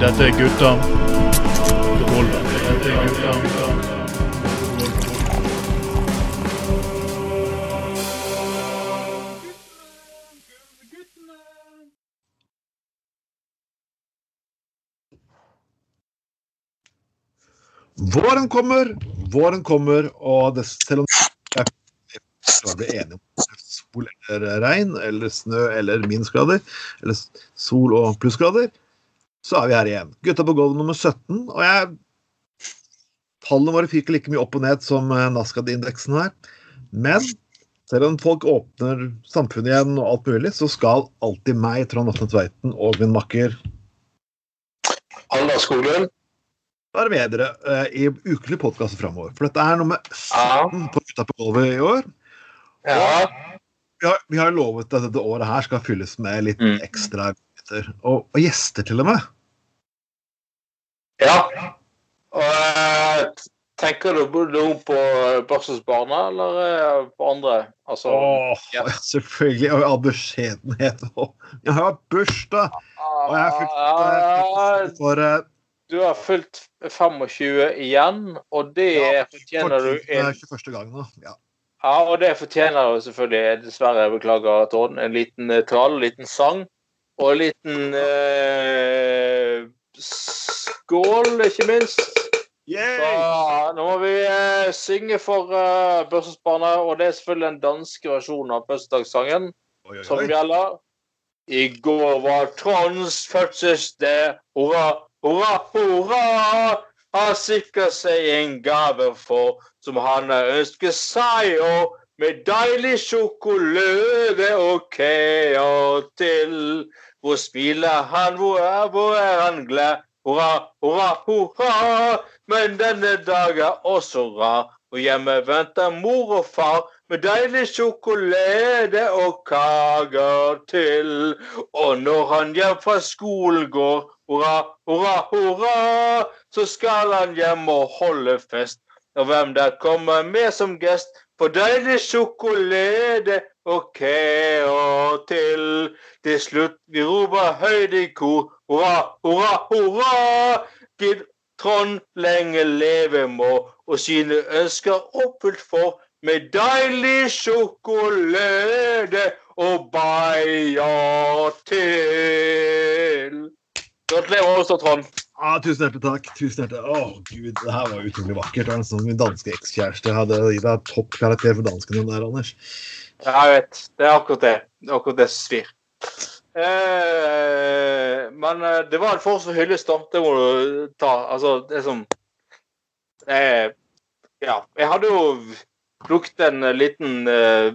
Dette er gutta. Er. Våren kommer, våren kommer, og det, selv om jeg bli enige om sol eller regn eller snø eller minusgrader, eller sol og plussgrader, så er vi her igjen. Gutta på gulvet nummer 17, og jeg Tallene våre fyker like mye opp og ned som eh, Nascad-indeksen her. Men selv om folk åpner samfunnet igjen og alt mulig, så skal alltid meg, Trond Atne Tveiten og min makker Halvard Skoglund. være med dere uh, i ukelige podkaster framover. For dette er nummer Ja. 17 på Gutta på gulvet i år. Ja. Vi har, vi har lovet at dette året her skal fylles med litt Mm. ekstra gutter. Og, og gjester, til og med. ja. Og eh, tenker du både på Børsesbarna eller eh, på andre? Altså Åh, ja. selvfølgelig. Og av beskjedenhet. Jeg har bursdag, og jeg eh, Ah, for eh, Du har fylt 25 igjen, og det Ja, fortjener du en 21. gang nå. Ja. Ja, og det fortjener jo selvfølgelig, dessverre, jeg beklager, Trond, en liten trall, en liten sang og en liten eh, skål, ikke minst. Så, nå må vi eh, synge for eh, Børsesbarna, og det er selvfølgelig den danske versjonen av bursdagssangen som gjelder. I går var Tronds fødselsdag. Hurra, hurra, hurra! Har sikret seg en gave for som han har ønsket seg, og med deilig sjokolade og kaker til. Hvor smiler han, hvor er, hvor er han glad? Hurra, hurra, hurra! Men denne dag er også rar, og hjemme venter mor og far med deilig sjokolade og kaker til. Og når han hjem fra skolen går, hurra, hurra, hurra, så skal han hjem og holde fest. Og hvem der kommer med som gest, får deilig sjokolade og kaker til. Til slutt vi roper høyt i kor, hurra, hurra, hurra! Gid Trond lenge leve må, og sine ønsker oppfylt for, med deilig sjokolade og bayer til. Gratulerer også, Trond. Ah, tusen hjertelig takk. Tusen hjertelig. Å, gud, det her var utrolig vakkert. Det var sånn Min danske ekskjæreste hadde gitt deg toppkarakter for dansken din der, Anders. Ja, jeg vet. Det er akkurat det. Det er akkurat det som svir. Eh, men eh, det var en form for hyllest, da. Det må du ta. Altså, det er som eh, Ja. Jeg hadde jo plukket en eh, liten eh,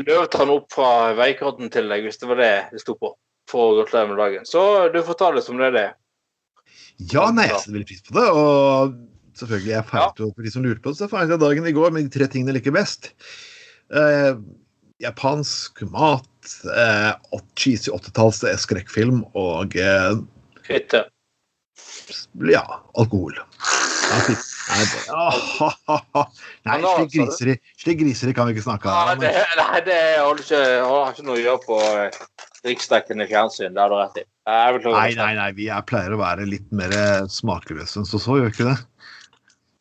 løvtann opp fra veikanten til deg, hvis det var det det sto på. For å gratulere med dagen. Så du får ta det som det er. Ja, nei, jeg setter veldig pris på det. Og selvfølgelig, jeg feiret jo for de som lurte på det, så feiret jeg dagen i går med de tre tingene jeg liker best. Eh, japansk mat, eh, cheesy 80-talls skrekkfilm og eh, Hytte. ja, alkohol. Ja, Nei, det, slik altså, griseri, slik griseri kan vi ikke snakke om. det, nei, det har ikke, har ikke noe å gjøre på eh, riksdekkende fjernsyn. Det har du rett i. Nei, nei, nei, vi er, pleier å være litt mer eh, smakløse enn så så, gjør vi ikke det?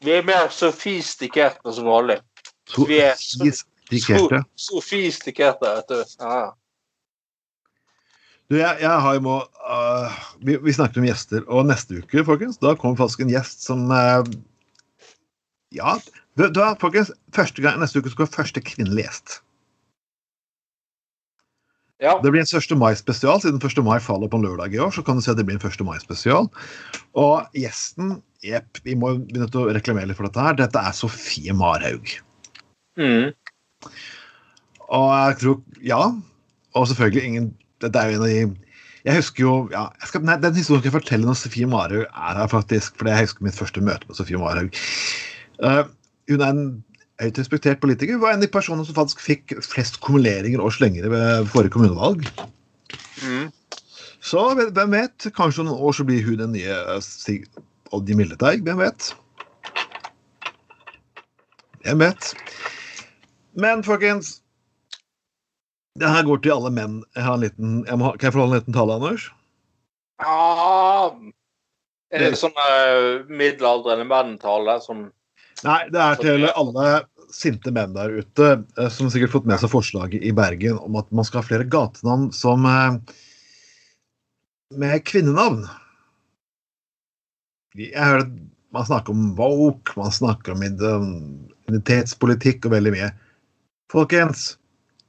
Vi er mer sofistikerte som vanlig. Vi er sofistikerte. Sofistikerte, vet du. Ja. Du, jeg, jeg har jo må uh, vi, vi snakket om gjester, og neste uke, folkens, da kommer faktisk en gjest som øh, Ja, du, du er, folkens, første gang, neste uke skal første kvinnelig gjest. ja. Det blir en 1. mai-spesial. Siden 1. mai faller på en lørdag i år, så kan du si at det blir en 1. mai-spesial. Og gjesten Jepp, vi må begynne å reklamere litt for dette her. Dette er Sofie Marhaug. Mm. Og jeg tror Ja. Og selvfølgelig ingen Dette er jo en av de Jeg husker jo ja, jeg skal, nei, Den historien skal jeg fortelle når Sofie Marhaug er her, faktisk. For jeg husker mitt første møte med Sofie Marhaug. Eh, hun er en høyt respektert politiker. Var en av de personene som faktisk fikk flest kumuleringer og slengere ved forrige kommunevalg. Mm. Så hvem vet? Kanskje om noen år så blir hun den nye eh, Stig Oddny Mildeteig. Hvem vet? Hvem vet? Men folkens Det her går til alle menn. Jeg har en liten, jeg må, kan jeg få holde en liten tale, Anders? Ja er det sånn uh, middelaldrende menn-tale? Sånn Nei, det er til alle sinte menn der ute eh, som sikkert fått med seg forslaget i Bergen om at man skal ha flere gatenavn som eh, med kvinnenavn. Jeg hører man snakker om woke, man snakker om identitetspolitikk og veldig mye. Folkens,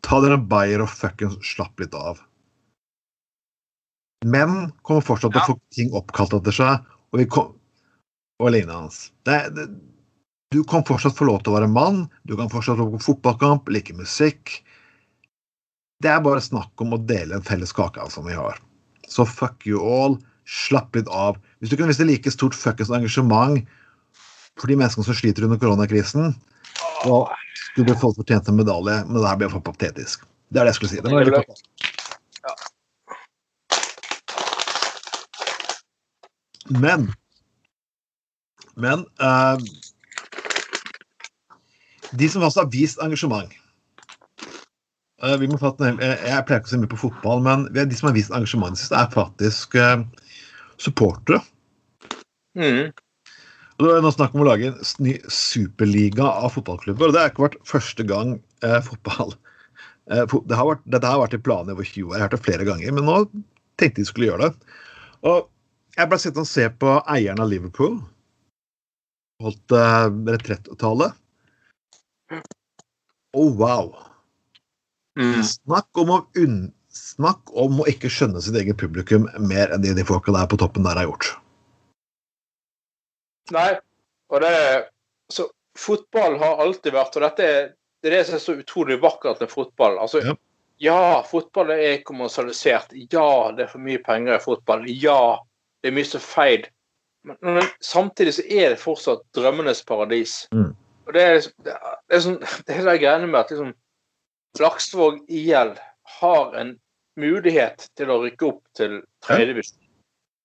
ta dere en bayer og fuckings slapp litt av. Menn kommer fortsatt til å få ting oppkalt etter seg, og, vi kom, og lignende. Det, det, du kan fortsatt få lov til å være mann, du kan fortsatt gå på fotballkamp, like musikk. Det er bare snakk om å dele en felles kake av som vi har. Så fuck you all. Slapp litt av. Hvis du kunne vise like stort fuckings engasjement for de menneskene som sliter under koronakrisen, så skulle du fått fortjent en medalje, men det her blir for patetisk. Det er det jeg skulle si. Det var veldig patetisk. Men Men eh, de som også har vist engasjement eh, vi må fatte, jeg, jeg pleier ikke å se mye på fotball, men de som har vist engasjement sist, er faktisk eh, supportere. mm. Og Det er nå snakk om å lage en ny superliga av fotballklubber. og Det har ikke vært første gang eh, fotball eh, det har vært, Dette har vært i planen over 20 år. Jeg har hørt det flere ganger, men nå tenkte de skulle gjøre det. Og Jeg ble sittende og se på eieren av Liverpool. Holdt eh, retrettale. Oh, wow. Mm. Snakk om, å snakk om å ikke skjønne sitt eget publikum mer enn de, de folka der på toppen der har gjort. Nei, og det Så fotball har alltid vært Og dette er det, er det som er så utrolig vakkert med fotball. Altså, Ja. ja. fotball er kommersialisert. Ja, det er for mye penger i fotball. Ja, det er mye som feil. Men, men samtidig så er det fortsatt drømmenes paradis. Mm. Og det er, det er, det er sånn Det er det greiene med at liksom Laksvåg IL har en mulighet til å rykke opp til tredjevisjon.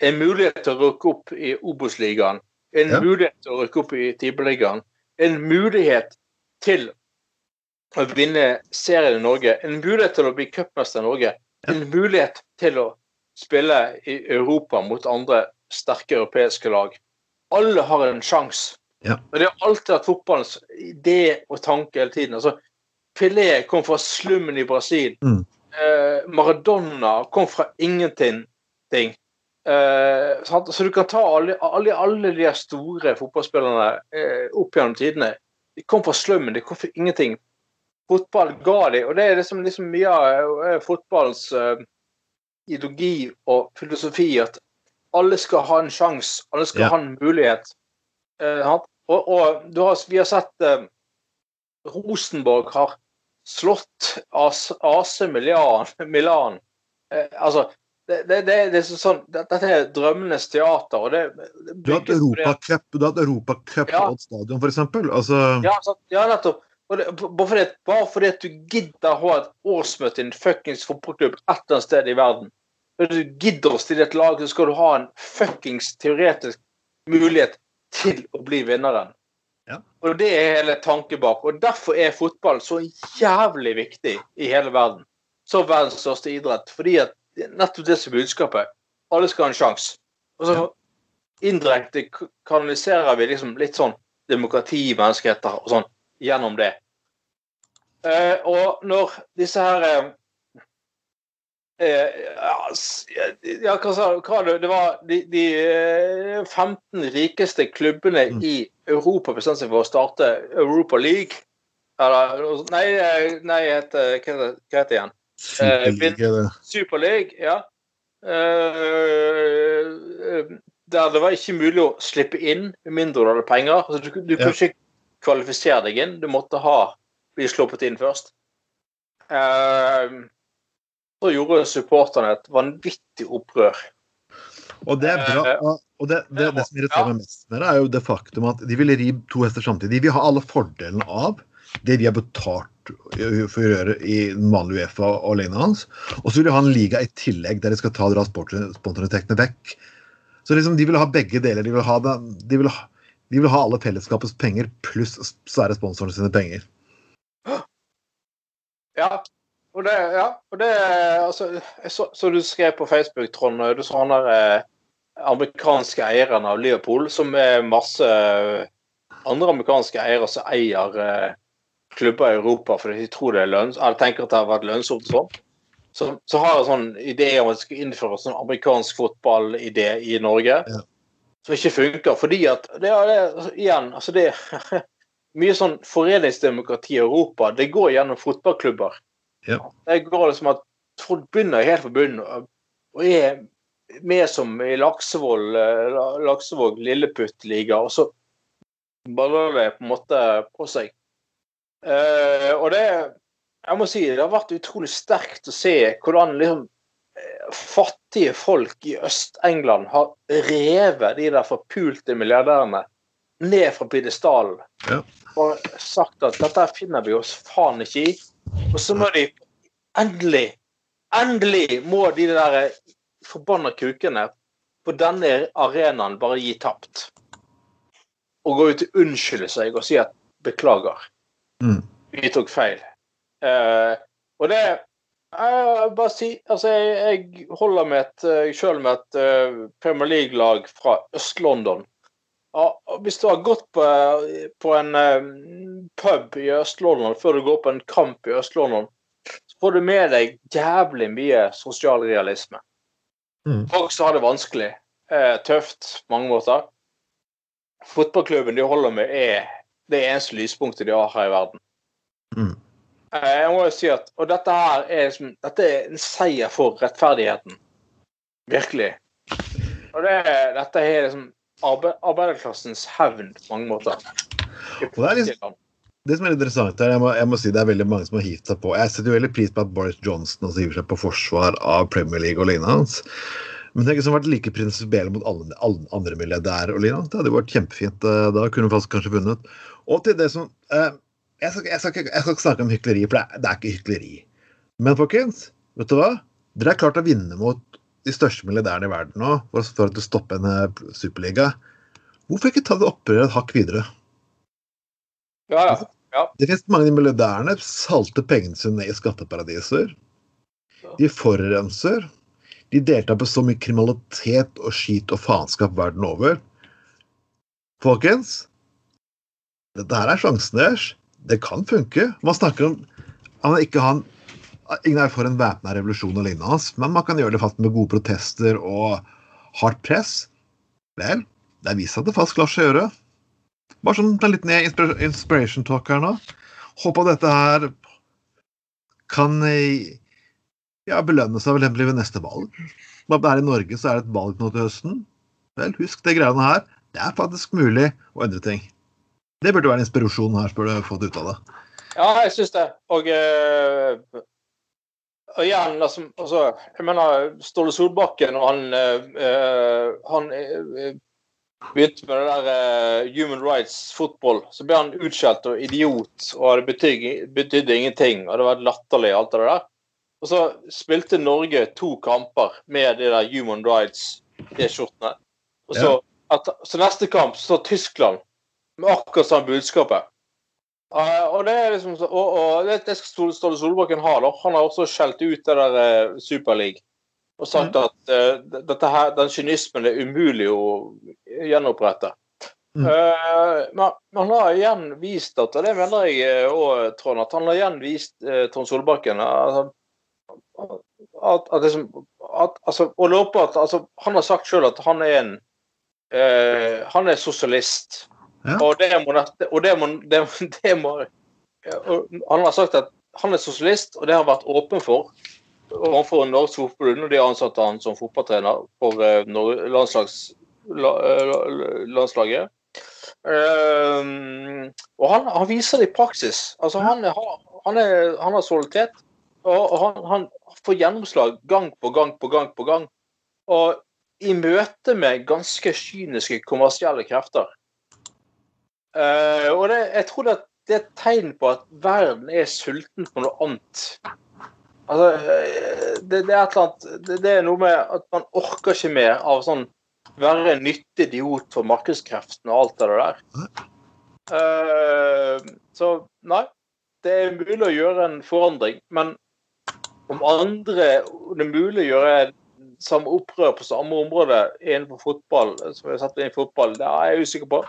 En mulighet til å rykke opp i Obos-ligaen. En Ja. mulighet til å rykke opp i Tippeligaen. En mulighet til å vinne serien i Norge. En mulighet til å bli cupmester i Norge. En mulighet til å spille i Europa mot andre sterke europeiske lag. Alle har en sjanse. Ja. Og det har alltid vært fotballens idé og tanke hele tiden. Altså, Pelé kom fra slummen i Brasil. Mm. Eh, Maradona kom fra ingenting. Eh, så du kan ta alle, alle, alle de store fotballspillerne eh, opp gjennom tidene. De kom fra slummen, de kom fra ingenting. Fotball ga de, og det er liksom, liksom mye av eh, fotballens eh, ideologi og filosofi at alle skal ha en sjanse, alle skal Ja. ha en mulighet. Og og du har, vi har sett eh, Rosenborg har slått AC, AC Milan. Milan. Eh, altså, det, det, det, det er sånn, det, dette er drømmenes teater. og det, Du har hatt på et Europacup Ja. på Odd Stadion, eksempel. Altså, Ja, så, ja nettopp. Det, bare, fordi, bare fordi at du gidder å ha et årsmøte i en fuckings fotballklubb et eller annet sted i verden. Når du gidder å stille et lag, så skal du ha en fuckings teoretisk mulighet til å bli vinneren. Ja. Og det er hele tanken bak. Og derfor er fotball så jævlig viktig i hele verden. Som verdens største idrett. Fordi at nettopp det som er budskapet. Alle skal ha en sjanse. Og så indirekte kanaliserer vi liksom litt sånn demokrati, menneskeheter og sånn gjennom det. Eh, og når disse her eh, ja, ja, hva det, var de, de eh, 15 rikeste klubbene Mm. i Europa bestemte seg for å starte Europa League. Eller Nei, eh, nei heter, hva heter det igjen? Superliga, det. Super League, ja. Eh, der det var ikke mulig å slippe inn med mindre du hadde penger. Altså, du, du kunne ikke kvalifisere deg inn, du måtte ha bli sluppet inn først. Eh, så gjorde supporterne et vanvittig opprør. Og det er bra. Eh, Og det, det, det som irriterer meg mest med det, er jo det faktum at de ville ri to hester samtidig. De vil ha alle fordelene av det de har betalt for å gjøre i vanlig Uefa og lignende hans. Og så vil de ha en liga i tillegg der de skal ta dra sponsorinntektene vekk. Så liksom, de vil ha begge deler. De vil ha, de vil ha, de vil ha alle fellesskapets penger pluss svære sponsorene sine penger. Ja. Og det, ja, og det altså, så, så du skrev på Facebook, Trond, du sa han der eh, amerikanske eieren av Liverpool, som er masse eh, andre amerikanske eiere som eier eh, klubber i Europa fordi de tror det er lønns, eller tenker at det har vært lønnsomt sånn. Så, så har jeg sånn idé om at det skal innføres sånn amerikansk fotballidé i Norge. Ja. Som ikke funker. Fordi at det det, altså, igjen, altså det Mye sånn foreningsdemokrati i Europa, det går gjennom fotballklubber. Ja. Det går liksom at folk begynner helt fra bunnen og er med som i Laksevoll, eh, Laksevåg Lilleputt-liga, og så baller det på en måte på seg. Uh, og det jeg må si, det har vært utrolig sterkt å se hvordan liksom eh, fattige folk i Øst-England har revet de der forpulte milliardærene ned fra pidestallen Ja. og sagt at dette finner vi oss faen ikke i. Og så må de endelig, endelig må de der forbanna kukene på denne arenaen bare gi tapt. Og gå ut og unnskylde seg og si at beklager, Mm. vi tok feil. Uh, og det jeg bare si, altså jeg, jeg holder jeg selv med et uh, Premier League-lag fra Øst-London. Ja, hvis du har gått på, på en eh, pub i Øst-London før du går på en kamp i Øst-London, så får du med deg jævlig mye sosial realisme. Mm. Folk som har det vanskelig. Eh, tøft på mange måter. Fotballklubben de holder med, er det eneste lyspunktet de har her i verden. Mm. Eh, Jeg må jo si at, Og dette her er, liksom, dette er en seier for rettferdigheten. Virkelig. Og det, dette er liksom arbeiderklassens hevn på mange måter. Og det er liksom- Det som er interessant her, jeg må, jeg må si det er veldig mange som har hivd seg på. Jeg setter jo veldig pris på at Boris Johnson også hiver seg på forsvar av Premier League og lignende hans. Men tenk som har vært like prinsipielle mot alle, alle andre milliardærer og lignende. Det hadde jo vært kjempefint. eh, Da kunne han faktisk kanskje vunnet. Og til det som eh, jeg, skal, jeg, skal jeg skal ikke snakke om hykleri, for det er, det er ikke hykleri. Men folkens, vet du hva? Dere har klart å vinne mot de største milliardærene i verden nå for, du stopper en eh, superliga. Hvorfor ikke ta det opprøret et hakk videre? Ja, ja. Det finnes mange av de milliardærene salter pengene sine i skatteparadiser. De forurenser. De deltar på så mye kriminalitet og skit og faenskap verden over. Folkens, dette her er sjansen deres. Det kan funke. Man snakker om at man ikke har Ingen er for en væpna revolusjon og lignende, men man kan gjøre det fast med gode protester og hardt press. Vel, det er vist at det faktisk lar seg gjøre. Bare sånn liten inspir- inspiration talk her nå. Håper dette her kan eh, ja, belønne seg vel ved neste valg. Bare det er i Norge, så er det et valg nå til høsten. Vel, husk det greiene her. Det er faktisk mulig å endre ting. Det burde være en inspirasjon her, spør du få det ut av det. Ja, jeg syns det. Og, eh, og igjen, altså, altså Jeg mener, Ståle Solbakken, og han, eh, han eh, begynte med det der uh, human rights football, så ble han utskjelt og idiot, og det betydde, betydde ingenting, og det var latterlig, alt det der. Og så spilte Norge to kamper med de der human rights-T-skjortene. Og så, at, så neste kamp så Tyskland med akkurat samme budskapet. Ja, og det er liksom så, og, og det, det skal Ståle- Solbakken ha. da. Han har også skjelt ut det der uh, Superleague og sagt at uh, her, den kynismen er umulig å gjenopprette. Mm. Men han har igjen vist at, og det mener jeg òg, Trond, at han har igjen vist uh, Trond Solbakken at, at, at, liksom, at altså, Og låpe at altså, Han har sagt sjøl at han er en Han er sosialist. Ja. Og det må, og det må, det, det må Han har sagt at han er sosialist, og det har han vært åpen for overfor Norges Fotballforbund og de har ansatt han som fotballtrener for eh, landslags, la, eh, landslaget. Ehm, og han, han viser det i praksis. Altså, han, er, han, er, han har solidaritet, og han, han får gjennomslag gang på gang på gang på gang. Og i møte med ganske kyniske kommersielle krefter. Eh, og det, jeg tror det, det er et tegn på at verden er sulten på noe annet. Altså, eh, det, det er et eller annet det, er noe med at man orker ikke mer av sånn være en nyttig idiot for markedskreftene og alt det der. Uh, så nei, det er mulig å gjøre en forandring, men om andre om det er mulig å gjøre samme opprør på samme område innenfor fotball som vi har sett innenfor fotball, det er jeg usikker på.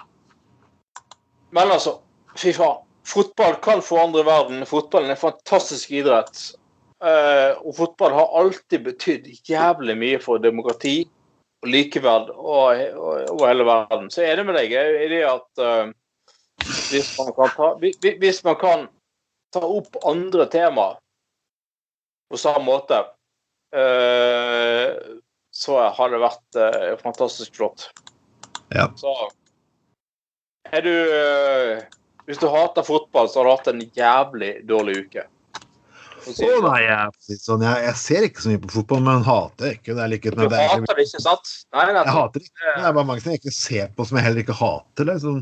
Men altså, fy faen. Fotball kan forandre verden. Fotballen er en fantastisk idrett. Eh, og fotball har alltid betydd jævlig mye for demokrati og likeverd over hele verden. Så er det med deg i det at eh, hvis, man kan ta, hvis- man kan ta opp andre temaer på samme måte, eh, så har det vært fantastisk flott. Ja. Så er du eh, Hvis du hater fotball, så har du hatt en jævlig dårlig uke. Å sånn. nei, jeg, sånn, jeg, jeg ser ikke så mye på fotball, men hater ikke. Det er like, Du det er hater det ikke, sant? Nei, Jeg hater ikke. Det er bare mange ting jeg ikke ser på som jeg heller ikke hater. Er sånn,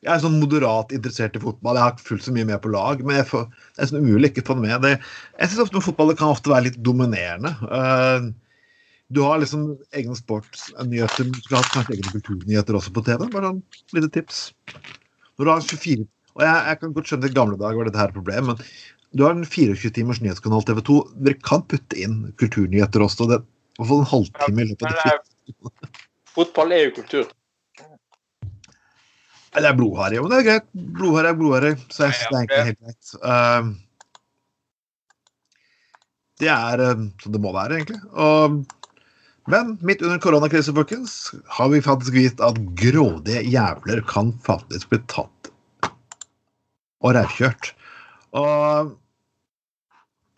jeg er sånn moderat interessert i fotball. Jeg har ikke fulgt så mye med på lag, men jeg får, det er sånn umulig ikke få det med. Det, jeg syns ofte med fotball det kan ofte være litt dominerende. Eh, du har liksom egne sportsnyheter, du skulle hatt kanskje egne kulturnyheter også på TV. Bare sånn lite tips. Når du har 24 Og jeg, jeg kan godt skjønne i gamle dager var dette her problem, men du har en 24 timers nyhetskanal TV 2. Dere kan putte inn kulturnyheter også. Det, I hvert fall en halvtime i løpet av det. fotball er jo kultur. Det er blodharry, men det er greit. Blodharry er blodharry, så jeg synes det er egentlig helt greit. Um, det er sånn det må være, egentlig. Og, men midt under koronakrisen, folkens, har vi faktisk vist at grådige jævler kan faktisk bli tatt og rævkjørt. Og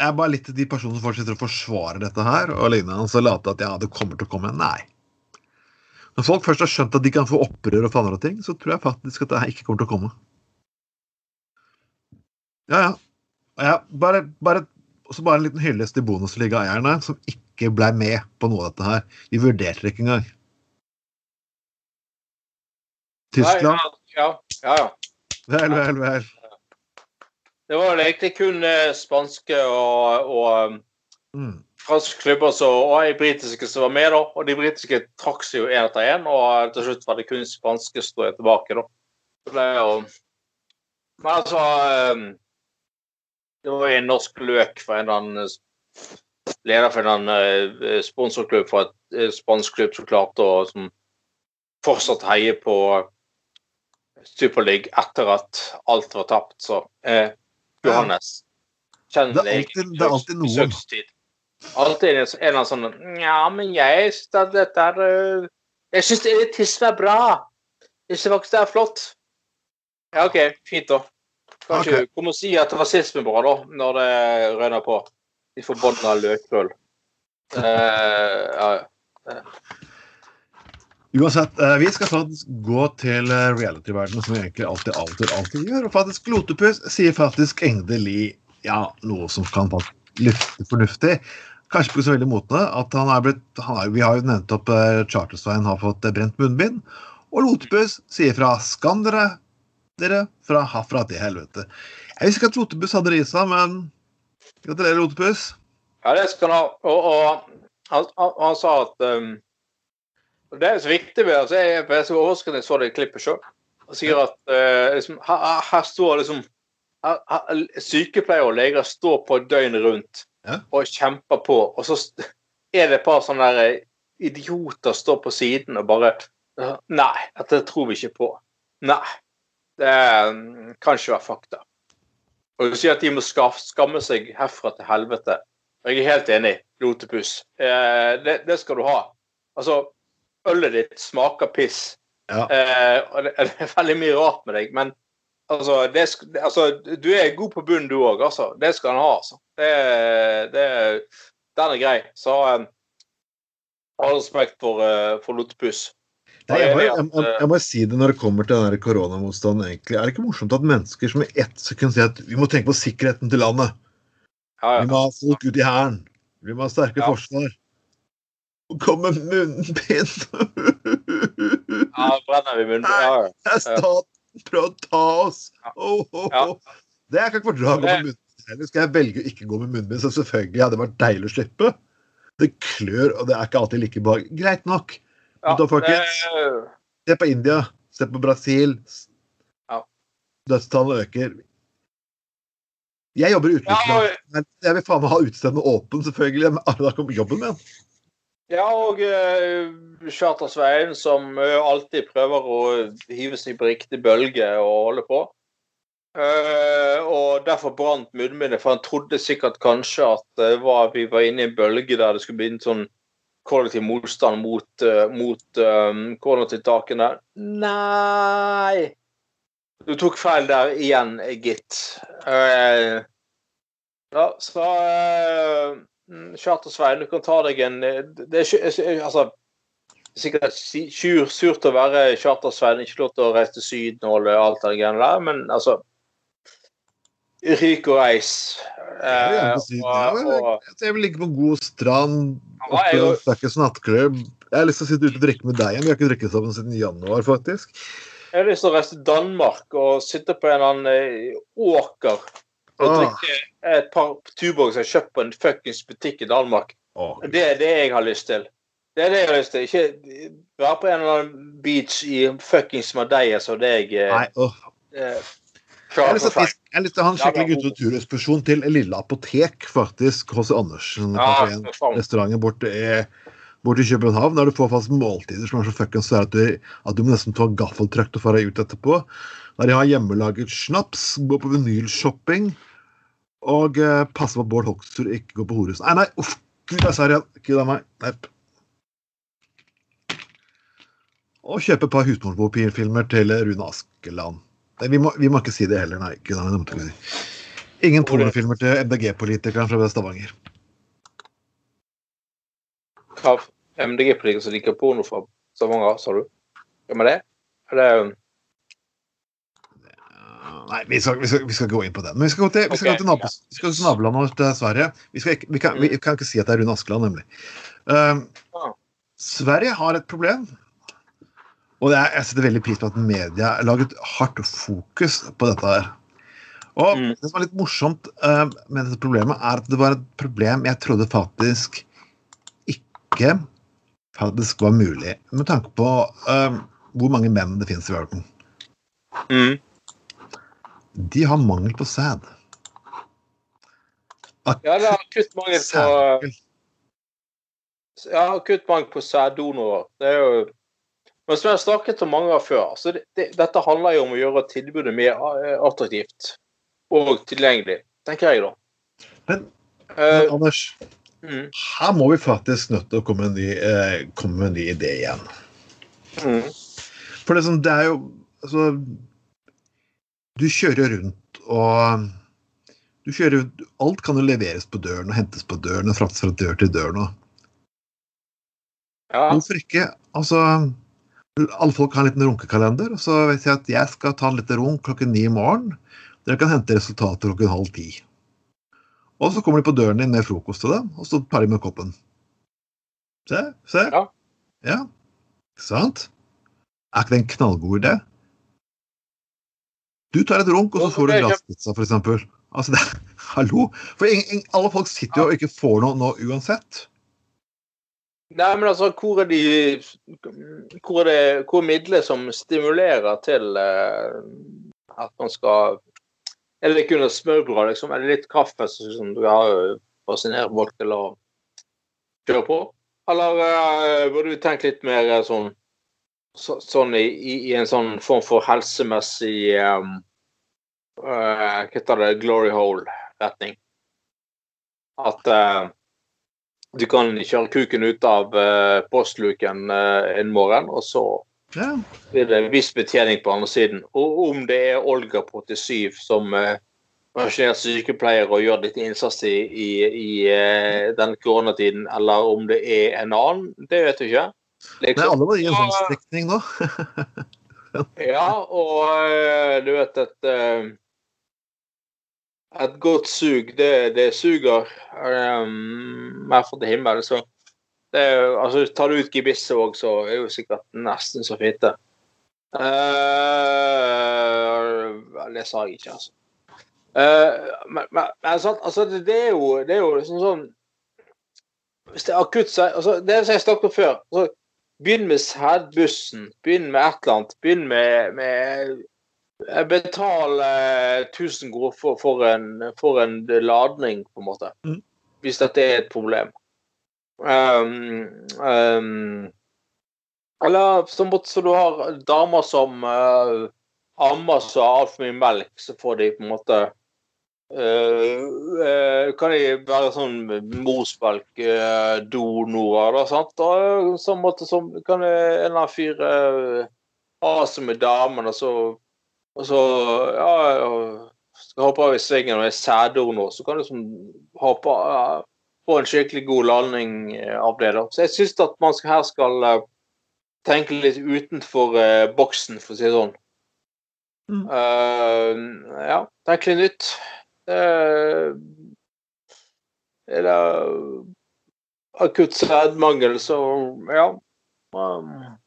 jeg er bare litt til de personene som fortsetter å forsvare dette her, og lignende, så late at ja, det kommer til å komme. Nei. Når folk først har skjønt at de kan få opprør og faner og ting, så tror jeg faktisk at det her ikke kommer til å komme. Ja, ja. ja bare, bare, også bare en liten hyllest til bonusliga-eierne, som ikke ble med på noe av dette her. De vurderte det ikke engang. Tyskland Nei, ja, ja, ja. Vel, vel, vel. Det var egentlig kun eh, spanske og, og Mm. franske klubber så, og britiske som var med, da. Og de britiske trakk seg jo én etter én, og til slutt var det kun spanske som sto tilbake, da. Det ble jo Men altså eh, Det var en norsk løk for en eller annen eh, leder for en eh, sponsorklubb for et eh, spansk klubb som klarte å som fortsatt heie på Superleague etter at alt var tapt, så eh, Johannes Kjenn Det er alltid- det er alltid noen. Alltid en av eller annen sånn Ja, men jeg syns at dette er øh, Jeg syns elitisme er bra. Jeg syns faktisk det er flott. Ja, OK. Fint, da. Kan ikke Ok. komme og si at rasisme er bra, da, når det røyner på. De forbanna løkrull. Uh, ja. Uansett, eh, vi skal faktisk gå til eh, reality-verdenen, som vi egentlig alltid, alltid, alltid gjør. Og faktisk Lotepus sier faktisk endelig ja, noe som kan lufte fornuftig. Kanskje ikke så veldig motende. at han er blitt, han er, Vi har jo nevnt opp uh, Charterstein har fått eh, brent munnbind. Og Lotepus sier fra 'skam dere', dere fra herfra til helvete. Jeg visste ikke at Lotepus hadde det i seg, men gratulerer, Otepus. Ja, det skal han ha. Og, og han, han, han sa at um, Det er så viktig med altså Jeg er så overrasket da jeg så det klippet sjøl. Han sier at uh, liksom, her, her- står liksom her, her, Sykepleiere og leger står på døgnet rundt Ja. og kjemper på, og så er det et par sånne der idioter står på siden og bare Nei, dette tror vi ikke på. Nei. Det kan ikke være fakta. Og du sier at de må skamme seg herfra til helvete. Og jeg er helt enig. Lotepus. Eh, det, det skal du ha. Altså, ølet ditt smaker piss. Ja. Eh, og det, det er veldig mye rart med deg, men altså, det, altså Du er god på bunnen, du òg. Altså. Det skal han ha, altså. Det, det, den er grei. Så eh, all respekt for, eh, for Lotepus. Nei, jeg, må, jeg, jeg, jeg må si det når det kommer til den koronamotstanden. egentlig. Er det ikke morsomt at mennesker som i ett sekund sier at vi må tenke på sikkerheten til landet, ja, vi må ha folk ut i hæren, vi må ha sterke Ja. forsvar Og kom med munnbind! ja, brenner vi munnbind? Ja, ja. Det er staten Prøv å ta oss! Oh, oh, Ja. oh. Det jeg kan ikke fordra å gå med munnbind. Skal jeg velge å ikke gå med munnbind, så selvfølgelig hadde det vært deilig å slippe. Det klør, og det er ikke alltid like behagelig. Greit nok. Ja, da, folkens. Se på India, se på Brasil. Ja. Dødstallene øker. Jeg jobber i Ja, utvikling. men Jeg vil faen meg ha utestedet åpent, selvfølgelig. Men alle da kommer jobben min. Ja, og uh, Charter-Svein, som eh, alltid prøver å hive seg på riktig bølge og holde på. Uh, og derfor brant munnbindet, for han trodde sikkert kanskje at uh, vi var inne i en bølge der det skulle bli en sånn kollektiv motstand mot, eh, mot um, koronatiltakene. Nei Du tok feil der igjen, gitt. Uh, ja, så uh, og Svein, du kan ta deg en Det er Altså sikkert si- sur, surt å være Charter-Svein, ikke lov til å reise til Syden og alt det greiene der, men altså Ryk og reis. Jeg Eh, jeg- Jeg vil ligge på en god strand. I nattklubb. Jeg har lyst til å sitte ute og drikke med deg igjen. Vi har ikke drukket sammen siden januar, faktisk. Jeg har lyst til å reise til Danmark og sitte på en eller annen eh, åker og Ah. drikke et par Tuborg som er kjøpt på en fuckings butikk i Danmark. Åh, Det er det jeg har lyst til. Det er det jeg har lyst til. Ikke være på en eller annen beach i fuckings Madeira som det jeg Nei, oh. eh, Jeg har lyst til jeg lyst til å ha en skikkelig gutteturekspedisjon til Lille Apotek, faktisk. Hos Andersen Ja, kafeen. for. Restauranten borte i, borte i København, der du får fast måltider som er så fuckings svære at du, at du må nesten ta gaffeltrøkt og dra ut etterpå. Der de har hjemmelaget snaps, går på vinylshopping og eh, passer på at Bård Hoksrud ikke går på horehus. Nei, nei, uff, gud, jeg sa det igjen. Gud a meg. Nei. Og kjøpe et par husmorpapirfilmer til Rune Askeland. Vi, må, vi må ikke si det heller, nei. Gud, det måtte vi si. Ingen pornofilmer til MDG-politikeren fra Stavanger. Hva MDG-politikere som liker porno fra Stavanger, sa du? Hvem er det? Er det um, Nei, vi skal, vi, skal, vi skal gå inn på den. Men vi skal gå til, vi skal okay, gå til, nabos, vi skal til nabolandet vårt, til Sverige. Vi, skal vi, kan, vi kan ikke si at det er Rune Askeland, nemlig. Uh, Ah. Sverige har et problem. Og det er, jeg setter veldig pris på at media har laget hardt fokus på dette her. Og Mm. det som er litt morsomt uh, med dette problemet, er at det var et problem jeg trodde faktisk ikke faktisk var mulig, med tanke på uh, hvor mange menn det finnes i verden. mm. De har mangel på sæd. Ja, det er akutt mangel på. Ja, akutt mangel på sæddonorer. Det er jo Men som jeg har snakket om mange ganger før, så det, det, dette handler jo om å gjøre tilbudet mer eh, attraktivt og tilgjengelig, tenker jeg, da. Men, men uh, Anders, mm, her må vi faktisk nødt til å komme med en ny, eh, komme med en ny idé igjen. mm, For det, sånn, det er jo altså, Du kjører rundt og du kjører, Alt kan jo leveres på døren og hentes på døren og fraktes fra dør til dør nå. ja. Hvorfor ikke? Altså, alle folk har en liten runkekalender, og så vet jeg at jeg skal ta en liten runk klokken ni i morgen. Dere kan hente resultater klokken halv ti. Og så kommer de på døren din med frokost til dem, og så tar de med koppen. Se, se. Ja. Ja. Ikke sant? Er ikke det en knallgod idé? Du tar et runk, og så får du glasspizza, eksempel. Altså, det, hallo? For ingen, ing, alle folk sitter jo og ikke får noe nå uansett. Nei, men altså, hvor er de Hvor er det hvor er midlet som stimulerer til eh, at man skal Er det et smørbrød, liksom? Er det litt kaffe som du har fascinert folk til å kjøre på? Eller eh, burde vi tenkt litt mer eh, sånn så, sånn i, i en sånn form for helsemessig um, uh, Hva heter det? Glory hole-retning? At eh, du kan kjøre kuken ut av eh, postluken eh, en morgen, og så Ja. blir det en viss betjening på andre siden. Og om det er Olga på 87 som pensjonert sykepleier og gjør litt innsats i, i, i eh, den koronatiden, eller om det er en annen, det vet du ikke. Liksom. alle må gi en sånn strekning nå. Ja, og eh, du vet at eh, Et godt sug, det, det suger um, mer fra til himmelen, Så er altså, tar du ut gebisset òg, så er det jo sikkert nesten så fitte. Uh, det sa jeg ikke, altså. Uh, men, men, altså, det, er jo, det er jo liksom sånn Hvis det er akutt så altså, Det som jeg snakket om før altså, Begynn med sædbussen. Begynn med et eller annet. Begynn med, med betaler 1000 kroner for, for, en, for en ladning, på en måte. Mm. Hvis dette er et problem. Um, um, eller så så du har damer som uh, ammer så altfor mye melk, så får de på en måte Uh, uh, kan de være sånn morsmelk-donorer, da, sant? Og sånn måte så kan en eller annen fyr uh, ha seg med damen, og så, og så ja, skal hoppe av i svingen og er sæddonor, så kan du liksom hoppe få en skikkelig god landing av det. da. Så jeg syns at man skal, her skal tenke litt utenfor boksen, for å si det sånn. Mm. ja, tenke litt nytt. Eh, eller akutt sædmangel, så ja. Um.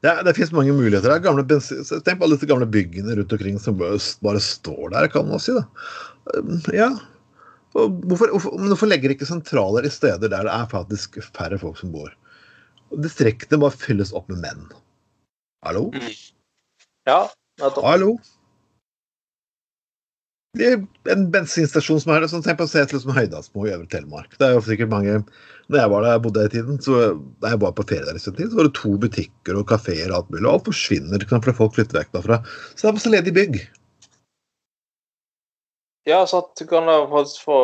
Det, det finnes mange muligheter. Det gamle tenk på alle disse gamle byggene rundt omkring som bare, står der, kan man si. da. Um, ja. Hvorfor, hvorfor, hvorfor legger ikke sentraler i steder der det er faktisk færre folk som bor? Distriktene bare fylles opp med menn. Hallo? Ja, nettopp. Hallo? Det er en bensinstasjon som er sånn, Tenk på å Setel som Høydalsmo i Øvre Telemark. Det er jo sikkert mange Når jeg var der jeg bodde i tiden, så da jeg var på ferie der i sin tid, så var det to butikker og kafeer og alt mulig. Og alt forsvinner fordi folk flytter vekk derfra. Så det er masse ledig bygg. Ja, så at du kan faktisk få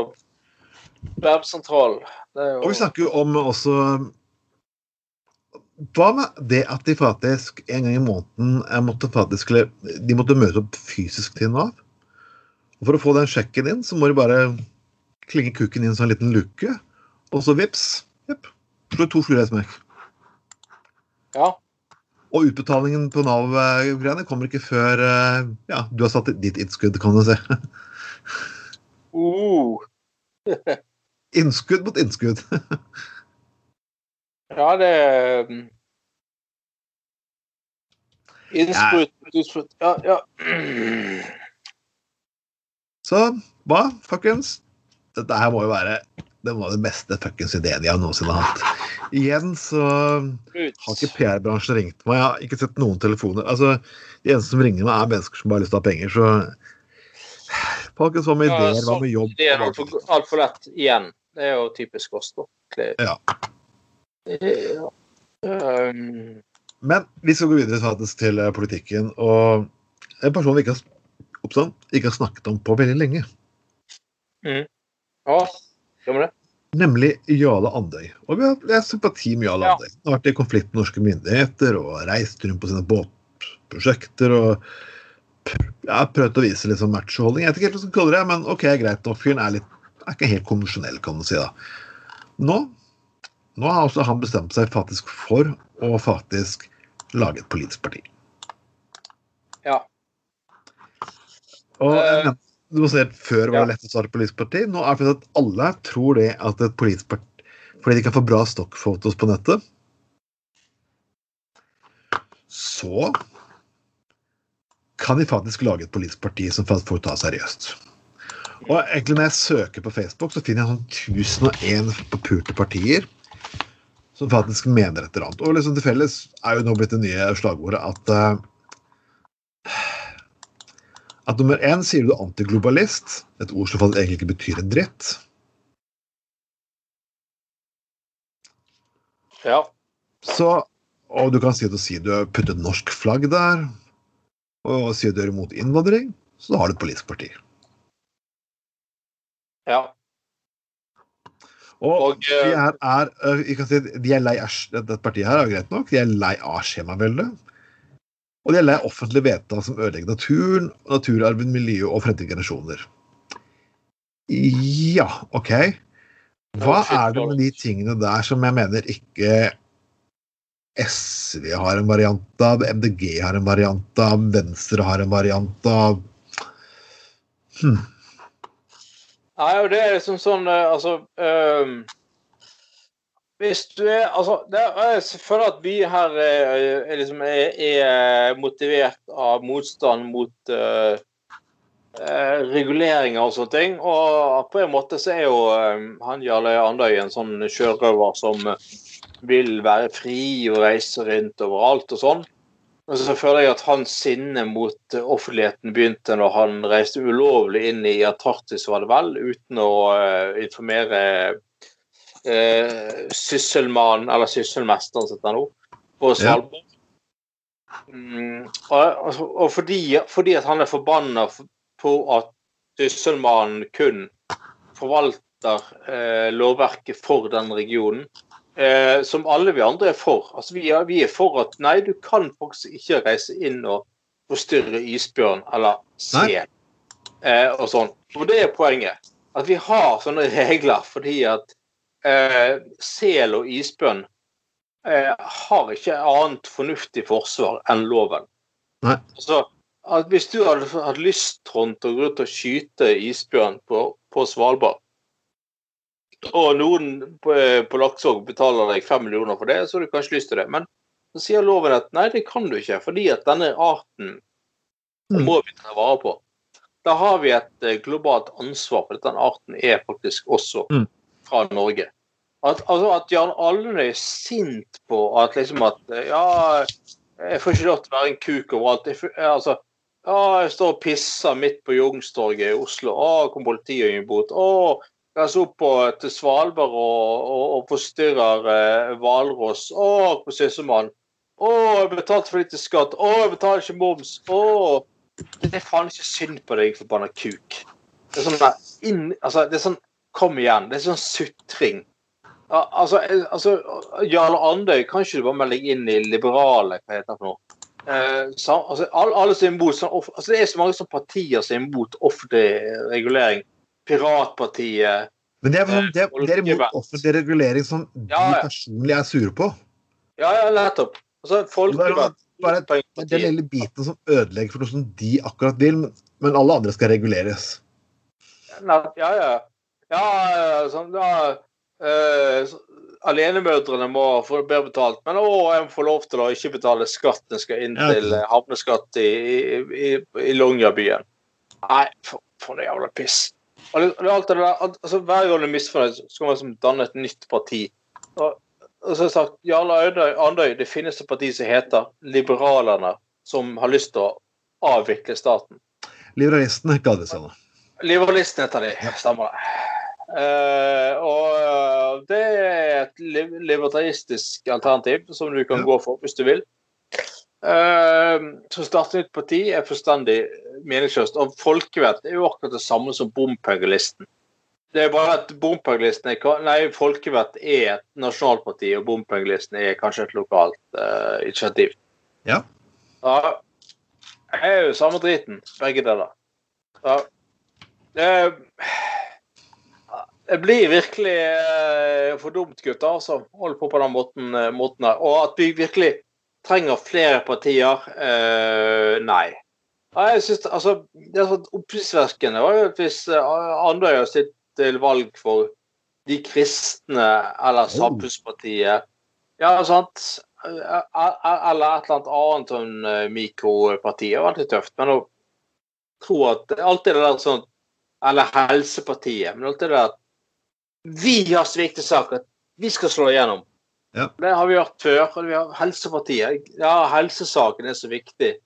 verbsentral. Er jo Og vi snakker jo om også Hva med det at de faktisk en gang i måneden måtte faktisk, de måtte møte opp fysisk til Nav? Og For å få den sjekken inn, så må de bare klinge kukken inn som en liten luke, og så vips. Jepp. Slå to fluer i smekk. Ja. Og utbetalingen på Nav-greiene kommer ikke før eh, ja, du har satt ditt innskudd, kan du si. Uh. Innskudd mot innskudd. Ja, det Innskudd mot innskudd. Ja, ja. Så hva, folkens? Dette her må jo være det var den beste fuckings ideen jeg noensinne har hatt. Igjen så har ikke PR-bransjen ringt meg. Jeg har ikke sett noen telefoner. Altså, De eneste som ringer meg, er mennesker som bare har lyst til å ha penger. Så folkens, hva med Ja, ideer? Hva med jobb? Det er altfor alt for lett igjen. Det er jo typisk oss, da. Ja. Ja. Um, Men vi skal gå videre faktisk til eh, politikken. Og en person vi ikke har, oppstand, ikke har snakket om på veldig lenge. ja, vi det? Nemlig Jale Andøy. Og vi har, sympati med Jale Ja. Andøy. Han har vært i konflikt med norske myndigheter og reist rundt på sine båtprosjekter og ja, prøvd å vise litt sånn machoholdning. Jeg vet ikke helt hva jeg kaller det, men ok, greit. Og fyren er, litt, er ikke helt konvensjonell, kan man si. da. Nå, nå har også han bestemt seg faktisk for å faktisk lage et politisk parti. Ja. Og jeg Du må se at Før var det lett å starte politisk parti. Nå er det at alle tror det at et politisk parti Fordi de kan få bra stokkfotos på nettet. Så kan de faktisk lage et politisk parti som folk tar seriøst. Og egentlig Når jeg søker på Facebook, så finner jeg sånn 1001 forpulte partier som faktisk mener et eller annet. Og liksom til felles er jo nå blitt det nye slagordet at eh, at nummer én sier du antiglobalist, et ord som faktisk egentlig ikke betyr en dritt. Ja. Så, og du kan si at du har puttet norsk flagg der, og sier du er imot innvandring, så da har du et politisk parti. ja. Og, Og, de eh, er, jeg kan si, de er lei av dette partiet her er greit nok, de er lei av skjemaveldet. Og det gjelder offentlige vedtak som ødelegger naturen, naturarven, miljøet og fremtidige generasjoner. Ja, OK. Hva er det med de tingene der som jeg mener ikke SV har en variant av, MDG har en variant av, Venstre har en variant av hm. Nei, og det er liksom sånn eh, Altså ehm, Hvis du er Altså, er, jeg føler at vi her er, er, liksom, er, er motivert av motstand mot uh, uh, reguleringer og sånne ting. Og på en måte så er jo eh, han Jarle Andøy en sånn sjørøver som eh, vil være fri og reise rundt overalt og sånn. Men så føler jeg at hans sinne mot eh, offentligheten begynte når han reiste ulovlig inn i Antarktis, var det vel, uten å eh, informere uh, sysselmannen, eller sysselmesteren, som nå, på Svalbard. Mm, og, og, og fordi, fordi at han er forbanna på at sysselmannen kun forvalter eh, lovverket for den regionen, eh, som alle vi andre er for. Altså, vi, er, vi er for at nei, du kan faktisk ikke reise inn og forstyrre isbjørn eller sel eh, og sånn. Og det er poenget. At vi har sånne regler fordi at eh, sel og isbjørn eh, har ikke annet fornuftig forsvar enn loven. Nei. Altså, at hvis du hadde hatt lyst Trond, til å gå ut og skyte isbjørn på, på Svalbard, og noen på, på Laksevåg betaler deg fem millioner for det, så har du kanskje lyst til det. Men så sier loven at nei, det kan du ikke, fordi at denne arten Mm. må vi ta vare på. Da har vi et eh, globalt ansvar for at den arten er faktisk også Mm. fra Norge. At, altså, at Jan Alnøy er sint på at liksom at eh, Ja, jeg får ikke lov til å være en kuk overalt. Jeg, eh, altså, ja, jeg står og pisser midt på Youngstorget i Oslo. Å, kom politiet og gir bot. Å, reiser opp på, til Svalbard og, og, og forstyrrer eh, hvalross. Å, på Sysselmannen. Å, jeg betalte for lite skatt. Å, jeg betaler ikke moms. Å, det er faen ikke synd på deg, forbanna kuk. Det er sånn der inn, altså, det er sånn Kom igjen. Det er sånn sutring. Al- Altså, eh, altså Jarle Andøy, kan ikke du bare melde deg inn i liberale, hva heter det for noe? Eh, sa- altså, alle, som er imot sånn, off- altså, Det er så mange sånne partier som er imot offentlig regulering. Piratpartiet. Men det er, sånn, det, er- det er imot offentlig regulering som de Ja, ja. personlig er sure på. Ja, ja, nettopp. Altså, folkevern. Bare Det den lille biten som ødelegger for noe som de akkurat vil, men, alle andre skal reguleres. Ja, ja. Ja, ja, sånn, da, så- Alenemødrene må få bedre betalt, men å, jeg må få lov til å ikke betale skatt. en skal inn til eh, havneskatt i, i, i, Longyearbyen. Nei, for, for noe jævla piss. Og alt det der, altså, hver gang du er misfornøyd, så skal man liksom danne et nytt parti. Og, og så har jeg sagt Jarle Andøy, det finnes et parti som heter Liberalerne, som har lyst til å avvikle staten. Liberalistene ga det sånn. Liberalistene heter de, stemmer det. Eh, og det er et libertaristisk alternativ som du kan Ja. gå for hvis du vil. Uh, så å starte nytt parti er forstandig meningsløst. Og folkevett er jo akkurat det samme som bompengelisten. Det er bare at bompengelisten er Nei, folkevett er et nasjonalparti, og bompengelisten er kanskje et lokalt uh, initiativ. Ja. Ja. Det er jo samme driten, begge deler. Ja. Det, det blir virkelig eh, for dumt, gutter, altså. Holde på på den måten, eh, måten her. Og at vi virkelig trenger flere partier, eh, nei. Ja, jeg synes, altså, det er sånn Oppsiktsvekkende var jo at hvis eh, Andøy har stilt til valg for De kristne eller Samfunnspartiet Ja, sant? Eh, eh, Eller et eller annet annet sånn eh, mikroparti. Det var alltid tøft. Men å tro at Alltid det der sånn Eller Helsepartiet. Men alltid det der Vi har så sak at vi skal slå igjennom. Ja. Det har vi gjort før. og Vi har Helsepartiet. Ja, helsesaken er så viktig.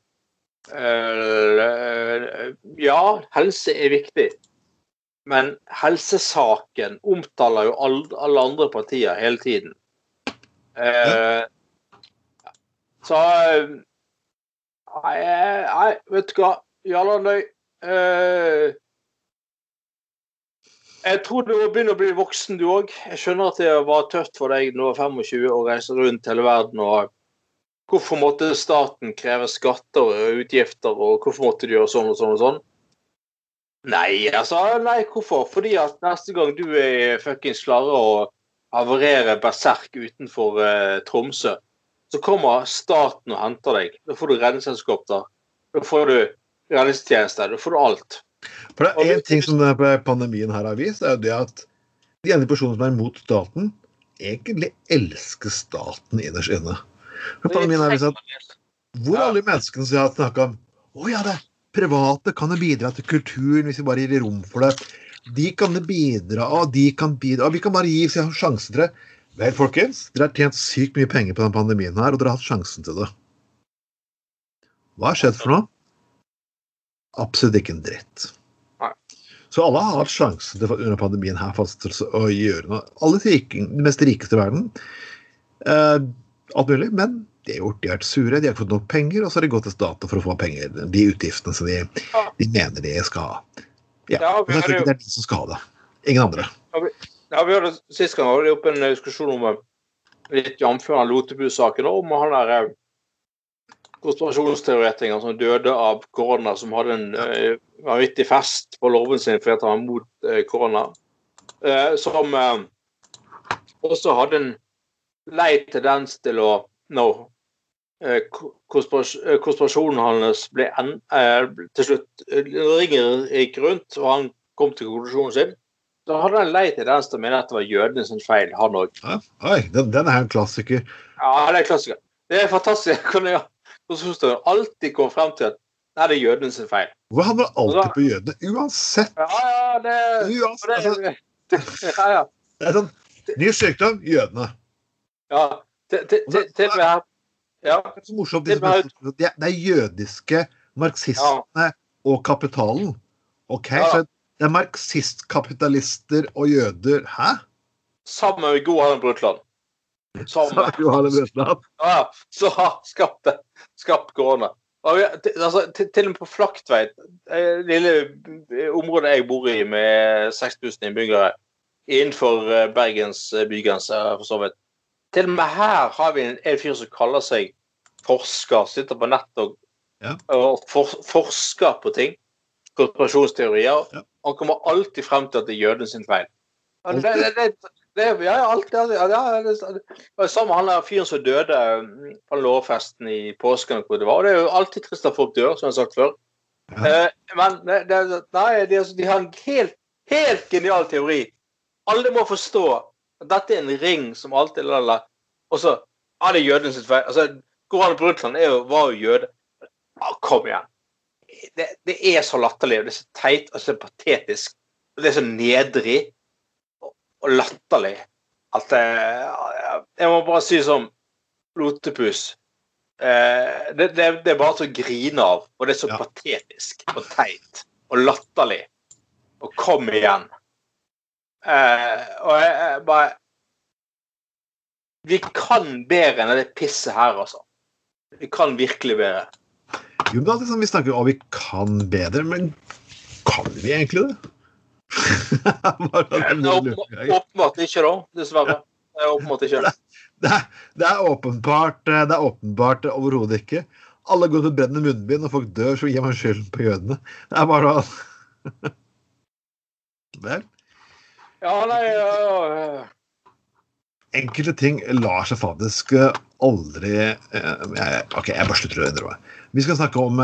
Eh, ja, helse er viktig. Men helsesaken omtaler jo alle, andre partier hele tiden. Ja. så eh, Nei, nei, vet du hva. Jarle Andøy. Eh, jeg tror du må begynne å bli voksen, du òg. Jeg skjønner at det var tøft for deg når du var 25 og reiste rundt hele verden. og Hvorfor måtte staten kreve skatter og utgifter, og hvorfor måtte de gjøre sånn og sånn og sånn? Nei, altså, nei, hvorfor? Fordi at neste gang du er fuckings klarer å havarere berserk utenfor eh, Tromsø, så kommer staten og henter deg. Da får du redningsselskap der. Da får du redningstjeneste. Da får du alt. For det er én ting som pandemien her har vist, er jo det at de ene personene som er imot staten, egentlig elsker staten innerst inne. For pandemien har vist at hvor er alle menneskene som har snakka om Å ja, det private kan jo bidra til kulturen hvis vi bare gir rom for det. De kan det bidra, og de kan bidra, og vi kan bare gi sjansen til det. Vel, folkens, dere har tjent sykt mye penger på denne pandemien her, og dere har hatt sjansen til det. Hva har skjedd for noe? Absolutt ikke en dritt. Nei. Så alle har hatt sjansen til under pandemien her faktisk å gjøre noe. Alle de, rike, de mest rikeste i verden. Eh, alt mulig. Men de har gjort, de har vært sure, de har ikke fått nok penger, og så har de gått til staten for å få penger. De utgiftene som de, Ja. de mener de skal ha. Ja, Ja, og vi tror ikke det er de som skal ha det. Ingen andre. Ja, vi hadde Sist gang var vi oppe en diskusjon om eh, litt jf. Lotepus-saken, om han der eh, konspirasjonsteoretikeren som døde av korona, som hadde en eh, vanvittig fest på låven sin fordi han var mot eh, korona. Eh, som også hadde en lei tendens til å Når konspiras konspirasjonen hans ble en, til slutt Ringer gikk rundt, og han kom til konklusjonen sin. Da hadde han lei tendens til å mene at det var jødene sin feil, han òg. Ja, den, den er en klassiker. Ja, det er en klassiker. Det er fantastisk. Hvordan ja, konspirasjonsteorien alltid kommer frem til at nei, det er jødene sin feil. Hvor det alltid Da- på jødene? Uansett. Ja, ja, det, Uansett altså, det, det ja, ja. det er sånn Ny sykdom jødene. ja. Til, og med her Ja. Det er så morsomt. De som det er- jødiske marxistene og kapitalen. OK, Ja. så det er marxistkapitalister og jøder. Hæ? Sammen med Gohan Harlem Brundtland. Som ja, så har skapt. Skapt korona. Altså, til, til og med på Flaktveit, det lille eh, området jeg bor i med 6000 innbyggere, innenfor eh, Bergens eh, bygrense, for så vidt. Til og med her har vi en, en fyr som kaller seg forsker, sitter på nett og, Ja. og for, forsker på ting. Konspirasjonsteorier. Ja. Han kommer alltid frem til at det er jøden sin feil. Det, det, det, det, ja, ja, alt Ja, ja, det, det Samme han der fyren som døde mm, på lårfesten i påsken. hvor det var. Og det er jo alltid trist at folk dør, som jeg har sagt før. Ja. Eh, men det, det, nei, de, de har en helt, helt genial teori. Alle må forstå at dette er en ring som alltid lala. Og så Ja, det er sitt feil. Altså, Goran Brundtland er var jo jøde. Ja, kom igjen. Det, det er så latterlig, og det er så teit og så patetisk. Og det er så nedrig og, latterlig at eh, Jeg må bare si som Lotepus eh, det, det, det er bare til å grine av, og det er så Ja. patetisk og teit og latterlig. Og kom igjen. Eh, og jeg, jeg bare Vi kan bedre enn det pisset her, altså. Vi kan virkelig bedre. Jo, men det er sånn vi snakker om vi kan bedre, men kan vi egentlig det? Åpenbart ikke, da. Dessverre. Det er åpenbart ikke. Det er, det er åpenbart eh, Det er åpenbart overhodet ikke. Alle går til brennende munnbind, og folk dør, så gir man skylden på jødene. Det er bare Vel, Ja, nei ja, ja. enkelte ting lar seg faktisk eh, aldri eh, jeg, OK, jeg bare slutter å undre meg. Vi skal snakke om,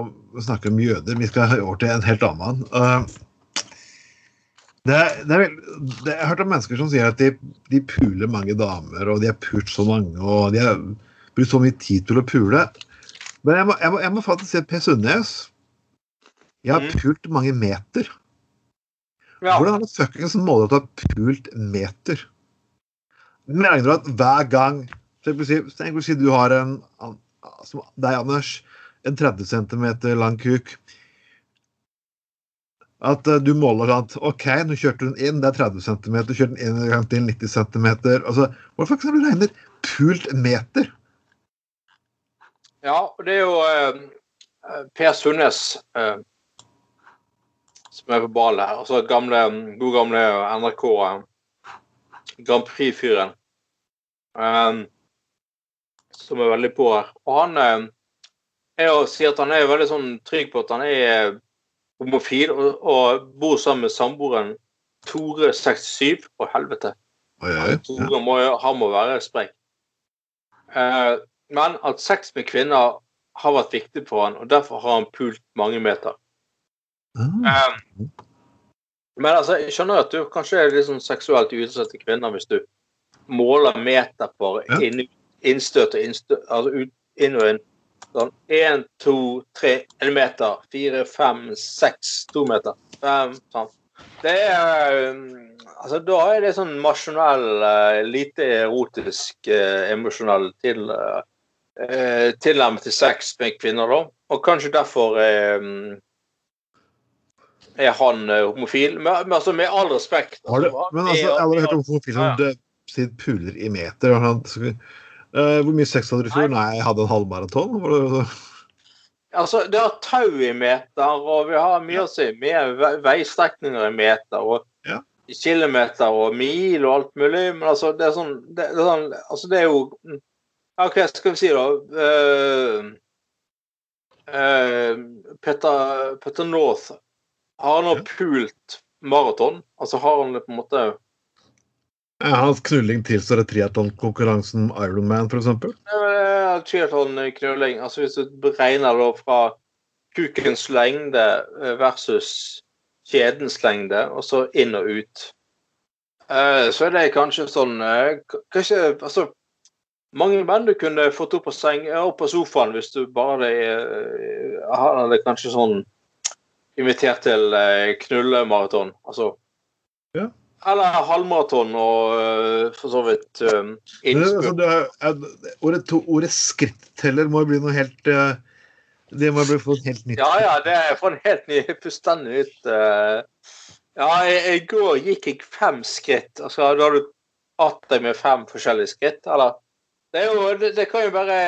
om, snakke om jøder. Vi skal over til en helt annen. Uh, det, er- det er, det, jeg har hørt om mennesker som sier at de, de puler mange damer, og de har pult så mange, og de har brukt så mye tid til å pule. Men jeg må, jeg må, jeg må faktisk si at Per Sundnes Jeg har Mm. pult mange meter. ja. Hvordan er det fuckings mulig at du har pult meter? Mener du at hver gang Tenk å si, du har en som deg, Anders, en 30 cm lang kuk. At eh, du måler at OK, nå kjørte den inn, det er 30 cm. Du kjørte den inn en gang til 90 cm. Altså, hvorfor har du regne pult meter? Ja, og det er jo eh, Per Sundnes eh, som er på ballet her. Altså gamle, god gamle NRK eh, Grand Prix-fyren. eh, som er veldig på her. Og han eh, er jo, sier at han er veldig sånn trygg på at han er eh, homofil og, og bor sammen med samboeren Tore 67. Å, helvete. Oi, oi. Tore må, han må være sprek. Eh, men at sex med kvinner har vært viktig for han, og derfor har han pult mange meter. Mm. Eh, men altså, jeg skjønner at du kanskje er litt sånn seksuelt utsatt til kvinner hvis du måler meter for Ja. inn, innstøt og innstøt, altså ut, inn og inn. Sånn én, to, tre, en meter, fire, fem, seks, to meter. Fem, sånn. Det er um, Altså, da er det sånn masjonell, eh, lite erotisk, eh, emosjonell til, eh, tilnærmet til sex med kvinner, da. Og kanskje derfor eh, er han eh, homofil. Men, altså, med all respekt Har du, altså, men altså, jeg har hørt om homofile som ja. puler i meter. og han- eh, hvor mye sex hadde du i fjor? Nei. Nei, jeg hadde en halvmaraton. maraton. Altså, det har tau i meter, og vi har mye å si med veistrekninger i meter. og Ja. kilometer og mil og alt mulig. Men altså, det er sånn Det, det, er, sånn, altså, det er jo mm, OK, skal vi si, da Uh, uh, Petter, Petter North Har nå pult maraton? Altså har han det på en måte Hans knulling tilstår triatlonkonkurransen Ironman, f.eks. Triatlon-knulling. Altså hvis du beregner det fra kukens lengde eh, versus kjedens lengde, og så inn og ut, eh, så er det kanskje sånn eh, Kanskje altså mange menn du kunne fått opp på, seng, eh, opp på sofaen hvis du bare hadde, eh, kanskje sånn invitert til eh, knullemaraton. Altså Ja. Eller halvmaraton og eh, for så vidt det er- er- Ordet, ordet skritteller må jo bli noe helt eh, Det må bli for helt nytt Ja, ja, det er for en helt ny, fullstendig nytt uh, Ja, i, går gikk jeg fem skritt. Altså, da har du hatt deg med fem forskjellige skritt, eller? Det, jo, det, det kan jo være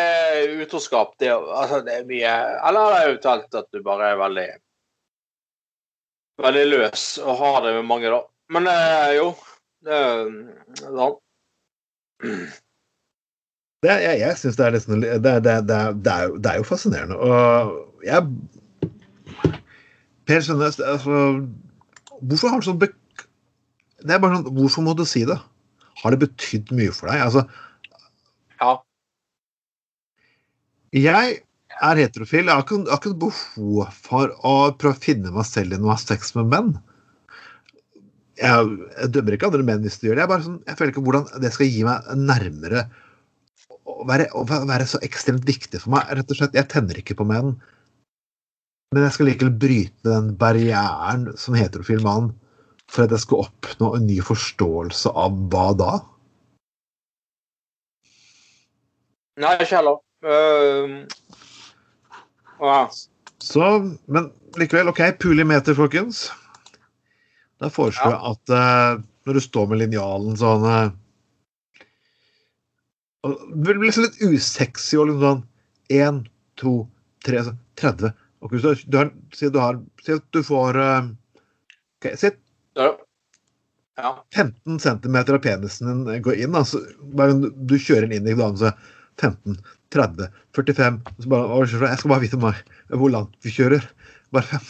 utroskap. Det, altså, det er mye Eller det er talt at du bare er veldig Veldig løs og har det med mange, da. Men eh, jo. Det er sånn. Det, jeg jeg syns det er nesten det, det, det, det, er- det, jo, det er jo fascinerende. Og jeg Per Sundnes, altså Hvorfor har du sånn. Det er bare sånn Hvorfor må du si det? Har det betydd mye for deg? Altså, Ja. jeg er heterofil. Jeg har ikke, jeg har ikke noe behov for å prøve å finne meg selv i noe av sex med menn. Jeg, jeg dømmer ikke andre menn hvis de gjør det. Jeg, bare sånn, jeg føler ikke hvordan det skal gi meg nærmere å være, å være så ekstremt viktig for meg. Rett og slett, Jeg tenner ikke på menn. Men jeg skal likevel bryte den barrieren som heterofil mann for at jeg skal oppnå en ny forståelse av hva da? Nei, ikke heller. Uh, ja. Så, men likevel, OK, pulimeter, folkens. Da foreslår jeg at uh, når du står med linjalen sånn uh, Det blir liksom litt usexy og liksom sånn én, to, tre, så 30. Og hvis du, har- Si at du har, si at du får uh, okay, Si at Ja. ja. 15 cm av penisen din går inn. Altså, du, kjører den inn i damen, så 15, 30, 45 så bare, «Å, Jeg skal bare vite meg, hvor langt vi kjører. Bare fem.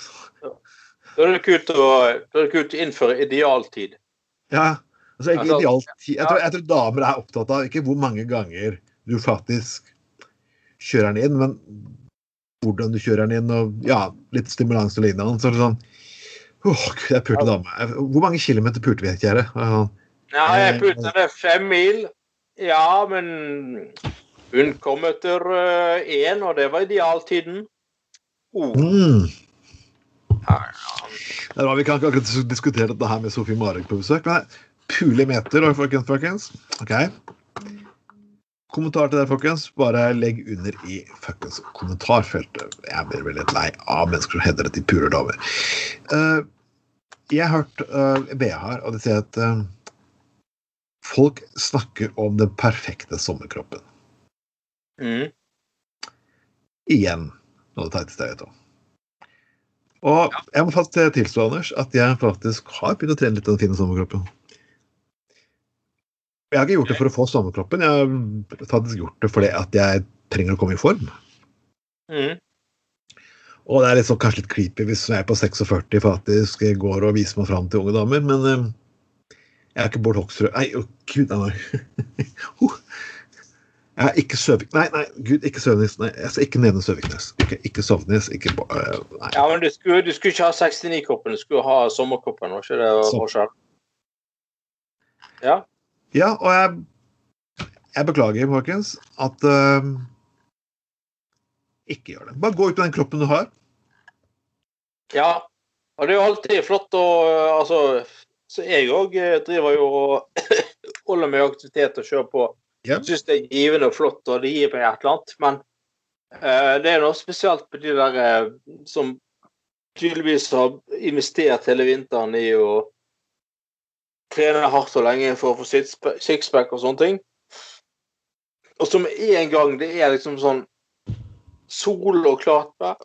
Da er det kult å, det kult å innføre idealtid. Ja, altså ikke Altså, idealt. Jeg tror, jeg tror damer er opptatt av ikke hvor mange ganger du faktisk kjører den inn, men hvordan du kjører den inn, og ja, litt stimulans og lignende. Så er det sånn Åh, gud, jeg pulte dame. Hvor mange kilometer pulte vi, kjære? Ja, jeg pulte det fem mil. Ja, men hun kom etter én, og det var idealtiden. Oh. Mm. Ja, Det er bra, Vi kan ikke akkurat diskutere dette her med Sofie Marek på besøk, men pule meter, folkens, folkens. Ok. Kommentar til det, folkens. Bare legg under i fuckings kommentarfeltet. Jeg blir veldig lei av mennesker som hevder at de puler damer. Uh, jeg har hørt uh, BH her, og de sier at uh, folk snakker om den perfekte sommerkroppen. Mm. Igjen noe av det teiteste jeg vet om. Og jeg må faktisk tilstå, Anders, at jeg faktisk har begynt å trene litt den fine sommerkroppen. Jeg har ikke gjort det for å få sommerkroppen, jeg har faktisk gjort det fordi at jeg trenger å komme i form. Mm. Og det er sånn, kanskje litt creepy hvis jeg er på 46 faktisk går og viser meg fram til unge damer, men eh, jeg er ikke Bård Hoksrud Nei, oh, gud nei, er ikke Søvik... Nei, nei, gud, ikke Søvnes. Nei, jeg skal ikke nevne Søviknes. Ikke, ikke Sovnes. Ikke øh, Nei. Ja, men du skulle, du skulle ikke ha 69-koppen, du skulle ha sommerkoppen. Var ikke det forskjell? Ja. Ja, og jeg, jeg beklager, folkens, at uh, Ikke gjør det. Bare gå ut med den kroppen du har. ja. Og det er jo alltid flott å Altså, så jeg òg driver jo og holder med aktivitet og kjører på Ja. Syns det er givende og flott, og det gir meg et eller annet. Men uh, det er noe spesielt med de der uh, som tydeligvis har investert hele vinteren i å trene hardt og lenge for å få sixpack og sånne ting. Og som en gang det er liksom sånn sol og klart vær,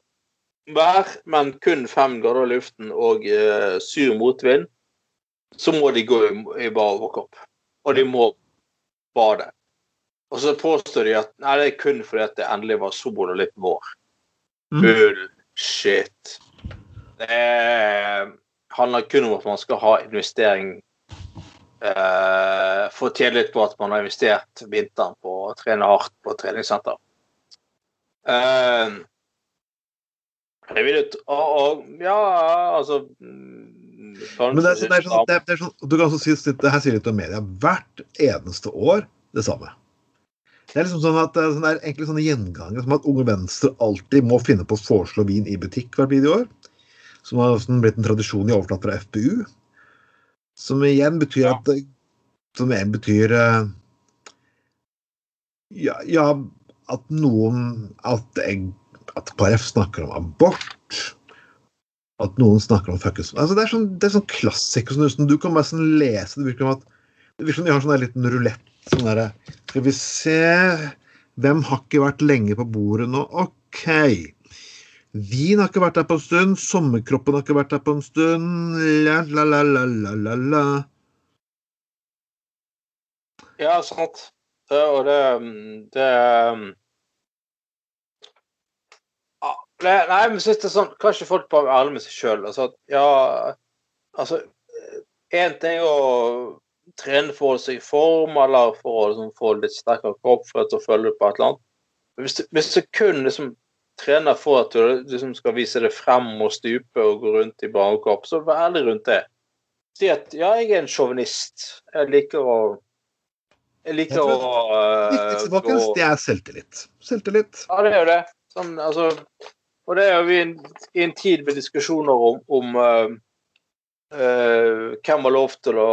vær men kun fem grader i luften og uh, sur motvind, så må de gå i, i bar overkropp. Og de må bade. Og så påstår de at nei, det er kun fordi at det endelig var sol og litt vår. Mm. Bullshit. Det er, handler kun om at man skal ha investering eh, Få tjene litt på at man har investert vinteren på å trene hardt på treningssenter. Eh, jeg vil ut og, Ja, altså mm, Men det er, sånn- det er sånn, det det er sånn, du kan også si, det her sier litt om media. Hvert eneste år det samme. Det er liksom sånn at er, sånn, det er egentlig sånne gjenganger som at Unge Venstre alltid må finne på å foreslå vin i butikk hvert år, Som har blitt en tradisjon de har overtatt fra FPU. Som igjen betyr Ja. at Som igjen betyr eh, ja, ja, at noen At, jeg, at KrF snakker om abort. At noen snakker om fuckings altså Det er sånn, det er sånn klassiker sånn, du kan bare sånn lese Det virker som at det virker som de har sånn der liten rulett. Sånn derre Skal vi se Hvem har ikke vært lenge på bordet nå? OK. Vin har ikke vært der på en stund. Sommerkroppen har ikke vært der på en stund. La, la, la, la, la, la, la. Ja, sant. Det, og det Det um, Nei, men synes det er sånn Kanskje folk bare er ærlige med seg sjøl. Altså, ja Altså Én ting er å trene for å holde seg i form, eller for å liksom, få litt sterkere kropp for å følge på et eller annet. Hvis du, hvis du kun liksom trener for at du liksom skal vise deg frem og stupe og gå rundt i barnekropp, så vær ærlig rundt det. Si at ja, jeg er en sjåvinist. Jeg liker å Jeg liker Jeg å Viktigste, folkens, det er selvtillit. Selvtillit. ja, det er jo det. Sånn, altså, og det er jo vi i en, i en tid med diskusjoner om, om øh, hvem har lov til å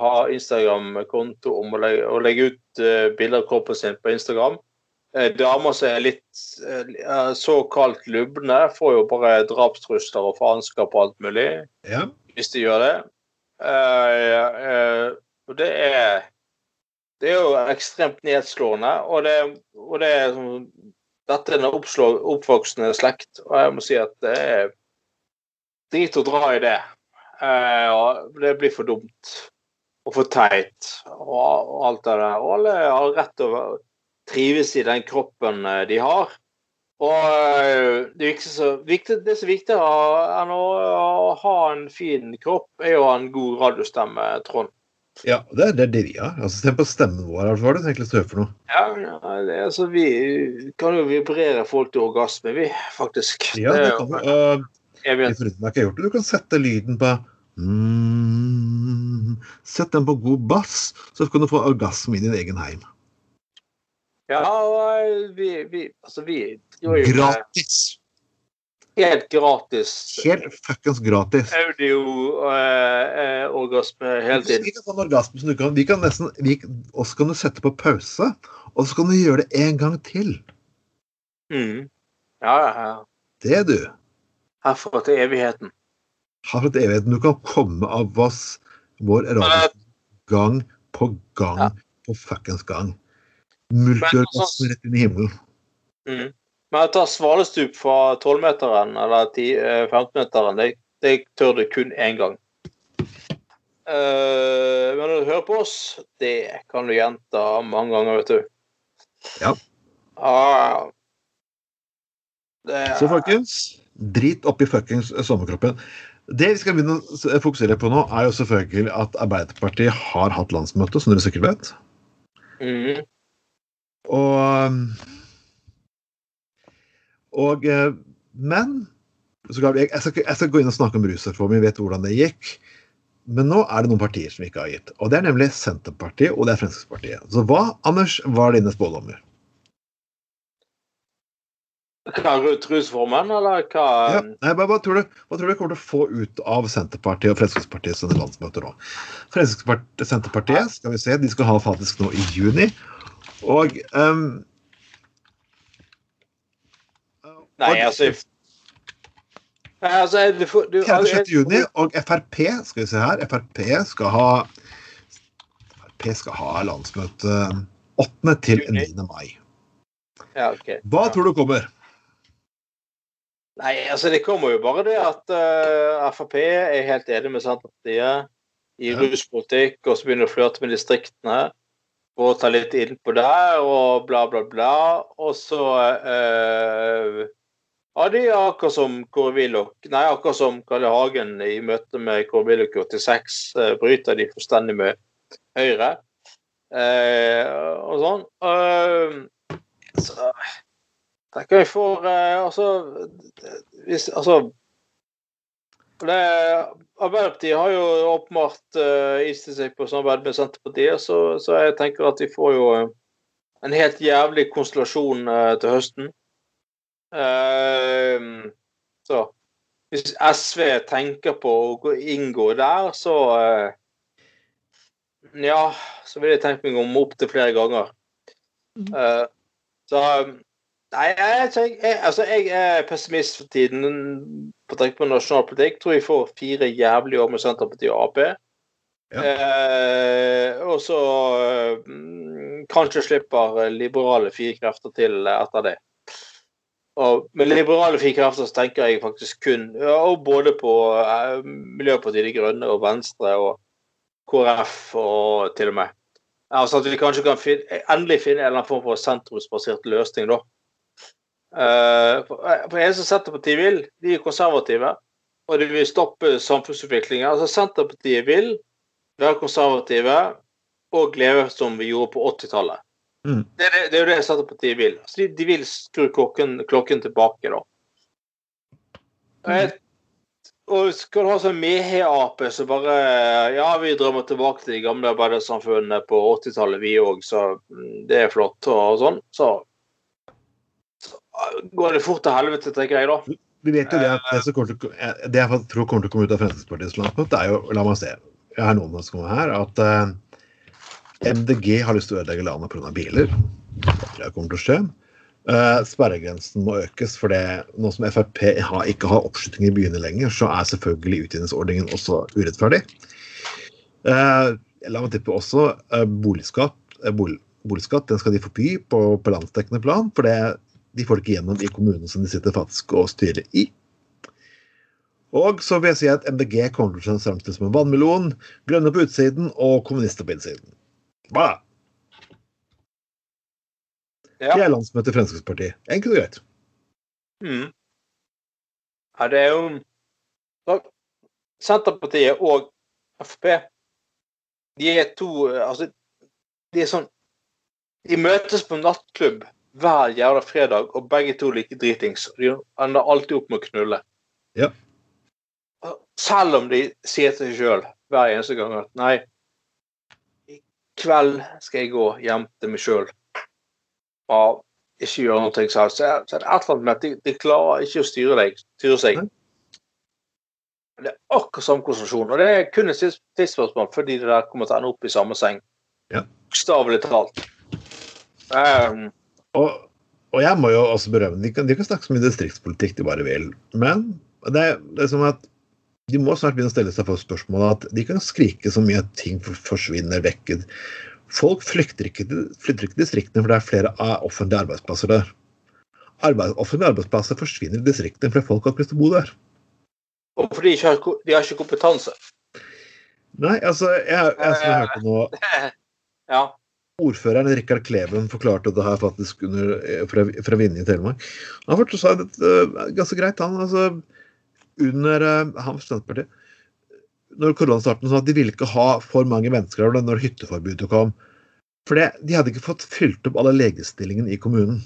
ha Instagram-konto om å legge, å legge ut uh, bilder av kroppen sin på Instagram. Uh, damer som er litt uh, såkalt lubne, får jo bare drapstrusler og faenskap og alt mulig Ja. hvis de gjør det. Eh, eh, og det er Det er jo ekstremt nedslående, og det, og det er sånn Dette er en oppvoksende slekt, og jeg må si at det er drit å dra i det. Eh, det blir for dumt og for teit og, alt det der. Og alle har rett til å trives i den kroppen eh, de har. Og det er ikke så viktig, det som er viktig enn å, ha en fin kropp, er å ha en god radiostemme, Trond. ja det, er- det det vi har. Altså, Se på stemmen vår. Hva er det du egentlig står for noe? Ja, ja det, altså, vi kan jo vibrere folk til orgasme, vi, faktisk. Ja, det kan du. Evig- Hvis du ikke har gjort det, du kan sette lyden på mm, Sett den på god bass, så kan du få orgasme i din egen heim. Ja, vi, vi Altså, vi gjør jo Gratis! helt gratis Helt fuckings gratis. audio-orgasme hele Vi tiden. kan sånn orgasme som du kan Vi kan nesten vi, også kan du sette på pause, og så kan du gjøre det en gang til. Mm. Ja, ja, ja. Det, du. Herfra til evigheten. Har for evigheten. Du kan komme av oss vår radio gang på gang Ja. på fuckings gang. Multiorgasme rett inn i himmelen. Mm. Men å ta svalestup fra 12-meteren eller 10, eh, 15-meteren, det, det tør du kun én gang. Uh, men når du hører på oss, det kan du gjenta mange ganger, vet du. Ja. Ah, det, Så folkens, drit oppi fuckings sommerkroppen. Det vi skal begynne å fokusere på nå, er jo selvfølgelig at Arbeiderpartiet har hatt landsmøte, som dere sikkert vet. Mm. Og Og eh, Men så skal jeg, skal, jeg skal gå inn og snakke om rusreformen, vi vet hvordan det gikk. Men nå er det noen partier som ikke har gitt. Og det er nemlig Senterpartiet og det er Fremskrittspartiet. Så hva, Anders, var dine spådommer? Hva, eller hva? Ja. Nei, hva, hva, tror du, hva tror du kommer til å få ut av Senterpartiet og Fremskrittspartiet sine landsmøter nå? Fremskrittspartiet, Senterpartiet skal vi se, de skal ha faktisk nå i juni. Og um, Nei, altså altså, du, du, 4.-6. juni, og Frp skal vi se her, Frp skal ha Frp skal ha landsmøte 8. til 9. mai. Ja, okay. Hva tror du kommer? Nei, altså det kommer jo bare det at uh, Frp er helt enig med Senterpartiet i Ja. ruspolitikk, og så begynner de å flørte med distriktene og ta litt innpå der, og bla, bla, bla. Og så uh, ja, de er akkurat som Kåre Willoch Nei, akkurat som Kalle Hagen i møte med Kåre Willoch i 86, uh, bryter de fullstendig med Høyre. Eh, og sånn. Eh, så tenker jeg for eh, Altså hvis, altså det, Arbeiderpartiet har jo åpenbart uh, istet seg på samarbeid med Senterpartiet, så, så jeg tenker at de får jo eh, en helt jævlig konstellasjon uh, til høsten. Uh, så hvis SV tenker på å inngå der, så uh, Ja, så vil jeg tenke meg om opptil flere ganger. Uh, så Nei, jeg, jeg, jeg, altså, jeg er pessimist for tiden på tenke på nasjonalpolitikk. Tror jeg får fire jævlige år med Senterpartiet og Ap. Ja. Eh, og så mm, kanskje slipper liberale fire krefter til etter det. Og med liberale fire krefter så tenker jeg faktisk kun og både på eh, Miljøpartiet De Grønne og Venstre og KrF og til og med. Altså at vi kanskje kan finne, endelig finne en eller annen form for sentrumsbasert løsning, da. Eh, for som eneste Senterpartiet vil, de er konservative, og de vil stoppe samfunnsutviklingen. Altså Senterpartiet vil være konservative og leve som vi gjorde på 80-tallet. Mm. Det, det, det er jo det Senterpartiet vil. Altså, de, de vil skru klokken, klokken tilbake, da. Og jeg- Og skal du ha sånn mehe-ape som bare Ja, vi drømmer tilbake til de gamle arbeidersamfunnene på 80-tallet, vi òg, så mm, det er flott og sånn. Så, så går det fort til helvete, tenker jeg, da. Vi vet jo det at det, som til, det jeg tror kommer til å komme ut av Fremskrittspartiets landsmøte, er jo La meg se. Jeg har noen som kommer her. At eh, MDG har lyst til å ødelegge landet pga. biler. Det kommer til å skje. Uh, sperregrensen må økes, for det, nå som Frp har, ikke har oppslutning i byene lenger, så er selvfølgelig utjevningsordningen også urettferdig. Uh, la meg tippe også uh, boligskatt. bolig, boligskatt den skal de forby på, på landsdekkende plan. for det de får det ikke gjennom i kommunen som de sitter faktisk og styrer i. Og så vil jeg si at MDG kommer til å fremstilles som en vannmelon, grønne på utsiden og kommunister på innsiden. Hva? Ja. Det er landsmøtet i Fremskrittspartiet. Enkelt og greit. Mm. Ja, det er jo da, Senterpartiet og Frp De er to Altså, de er sånn De møtes på nattklubb hver jævla fredag, og begge to like dritings. De ender alltid opp med å knulle. Ja. Selv om de sier til seg sjøl hver eneste gang at nei, i kveld skal jeg gå hjem til meg sjøl og ikke gjøre noe selv. Så er det et eller annet med at de, de klarer ikke å styre, deg, styre seg. Det er akkurat samme konsentrasjon. Og det er kun et tidsspørsmål fordi det der kommer til å ende opp i samme seng. Ja. Bokstavelig talt. Um, Og, og jeg må jo også berømme de kan, de kan snakke så mye distriktspolitikk de bare vil. Men det det er som at de må snart begynne å stille seg for spørsmålet at de kan skrike så mye at ting forsvinner vekk. Folk flykter ikke, flytter ikke distriktene for det er flere offentlige arbeidsplasser der. Arbeid, offentlige arbeidsplasser forsvinner i distriktene fordi folk har ikke lyst til å bo der. og fordi de ikke har, de har ikke kompetanse. Nei, altså, jeg, jeg, jeg, jeg hørte nå, ja. Ordføreren Rikard Kleven forklarte det her faktisk under, fra, fra Vinje i Telemark. Han fortsatt sa det ganske greit, han. altså under eh, han Senterpartiet når koronastarten sa at de ville ikke ha for mange mennesker der når hytteforbudet kom. For det, de hadde ikke fått fylt opp alle legestillingene i kommunen.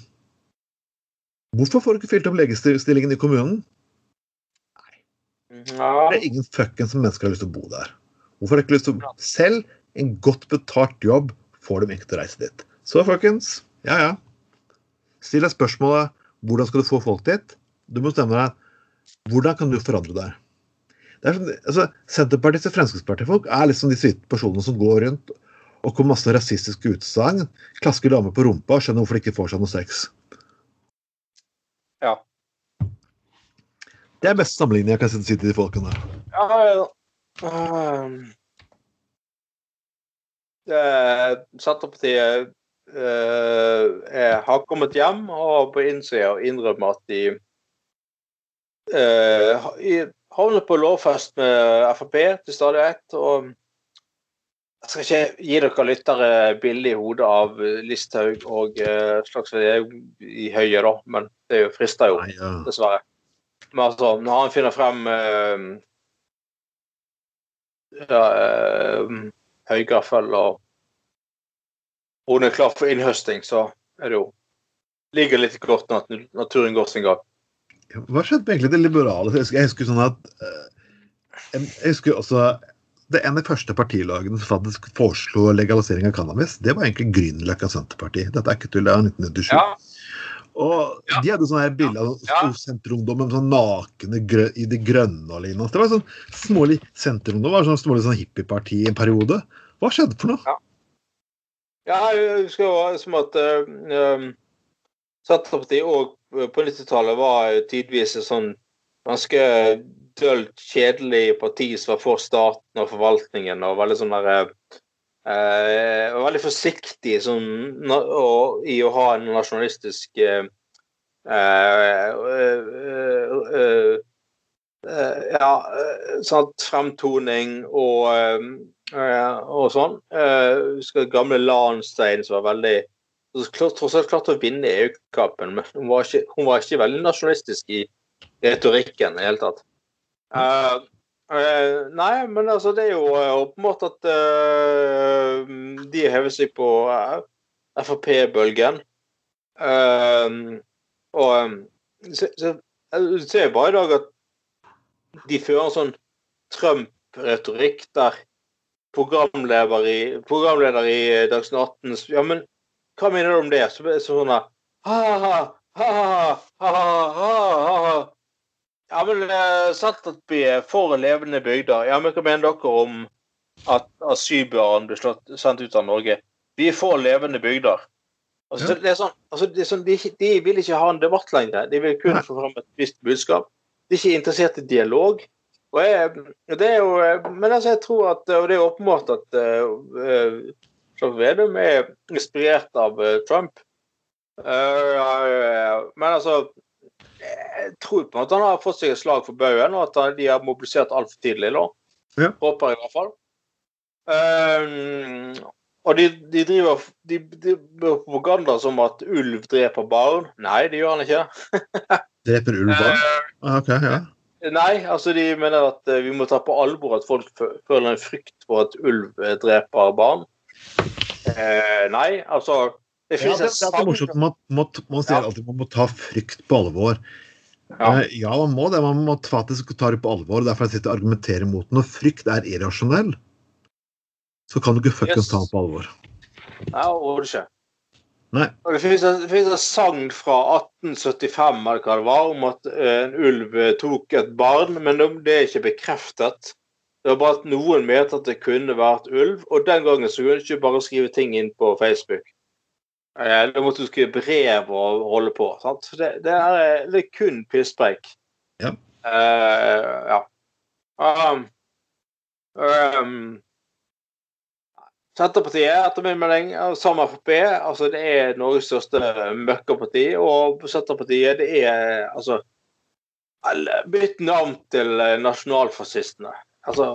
Hvorfor får du ikke fylt opp legestillingen i kommunen? Nei. Det er ingen fuckings mennesker har lyst til å bo der. Hvorfor har de ikke lyst til å Selv en godt betalt jobb får dem ikke til å reise dit. Så folkens, ja ja. Still deg spørsmålet Hvordan skal du få folk dit? Du må stemme deg hvordan kan du forandre deg. Det er sånn, altså, Senterpartiets og Fremskrittspartifolk er liksom de personene som går rundt og kommer masse rasistiske utsagn, klasker damer på rumpa og skjønner hvorfor de ikke får seg noe sex. Ja. Det er beste sammenligning jeg kan si til de folkene. Ja, ja. Um, Senterpartiet eh, er- har kommet hjem og på innsida innrømmer at de eh, havner på lovfest med Frp til stadighet. Og jeg skal ikke gi dere lyttere bilde i hodet av Listhaug og eh, Slagsvold i Høie, da, men det er jo frister jo dessverre. Men altså, når han finner frem eh, ja, eh, høygaffel og hun er klar for innhøsting, så er det jo ligger litt godt når at naturen går sin gang. Hva skjedde med egentlig det liberale? Jeg husker, jeg husker sånn at eh, Jeg husker også det en av de første partilagene som faktisk foreslo legalisering av cannabis, det var egentlig Grünerløkka Senterparti. Dette er ikke tull, det er 1997. Og Ja. de hadde sånne her bilder av Ja. senterungdommen sånn nakne grø i det grønne og lignende. Det var sånn smålig Senterungdom var sånn smålig sånn hippieparti i en periode. Hva skjedde for noe? Ja, jeg husker jo som at uh, Senterpartiet òg på 90-tallet var tidvis et sånn ganske dølt, kjedelig parti som var for staten og forvaltningen, og veldig sånn derre eh, Veldig forsiktig sånn, og, i å ha en nasjonalistisk eh, eh, eh, eh, eh, Ja, eh, sant, fremtoning og eh, Eh, og sånn. Uh, husker gamle Lahnstein som var veldig tross alt klarte å vinne EU-kampen, men hun var, ikke, hun var ikke veldig nasjonalistisk i retorikken i det hele tatt. Uh, uh, nei, men altså, det er jo eh, åpenbart at uh, de hever seg på eh, Frp-bølgen. Eh, og eh, så, så, jeg ser bare i dag at de fører en sånn Trump-retorikk der programleder i, programleder i Dagsnytt 18 Ja, men hva mener du om det? Så så sånn ha-ha, ha-ha, ha-ha, ha-ha. Ja, men sant at vi er for levende bygder. Ja, men hva mener dere om at asylbarn blir slått, sendt ut av Norge? Vi er for levende bygder. Altså, Ja. det er sånn, altså, det er sånn, de, de vil ikke ha en debatt lenger. De vil kun få fram et visst budskap. De er ikke interessert i dialog. Og jeg, det er jo, men altså, jeg tror at Og det er åpenbart at uh, Slagsvold Vedum er inspirert av eh, Trump. Uh, men altså Jeg tror på en måte han har fått seg et slag for baugen, og at han, de har mobilisert altfor tidlig. da. Ja. Håper jeg i hvert fall. Uh, og de, de driver de, de propaganda som at ulv dreper barn. Nei, det gjør han ikke. Dreper ulv barn? Ah, Ok, ja. Nei, altså de mener at eh, vi må ta på alvor at folk føler en frykt for at ulv eh, dreper barn. Eh, nei, altså Det Ja, det, det er morsomt. Man, må, man sier Ja. alltid man må ta frykt på alvor. Ja. Eh, ja, man må det. Man må faktisk ta det på alvor. Derfor jeg sitter og argumenterer mot den. Når frykt er irrasjonell, så kan du ikke fuckings Yes. ta det på alvor. Nei, overhodet ikke. Nei. Og det finnes, en- det finnes en sang fra 1875 eller hva det var, om at eh, en ulv eh, tok et barn, men det- det er ikke bekreftet. Det var bare at noen mente at det kunne vært ulv, og den gangen så kunne du ikke bare skrive ting inn på Facebook. Eh, Da måtte du skrive brev og holde på. sant? Så Det, det, er, det er kun pisspreik. Ja. Eh, ja. Um, um, Senterpartiet, etter min mening, sammen med Frp, altså det er Norges største møkkaparti. Og Senterpartiet, det er altså Bytt navn til nasjonalfascistene. Altså,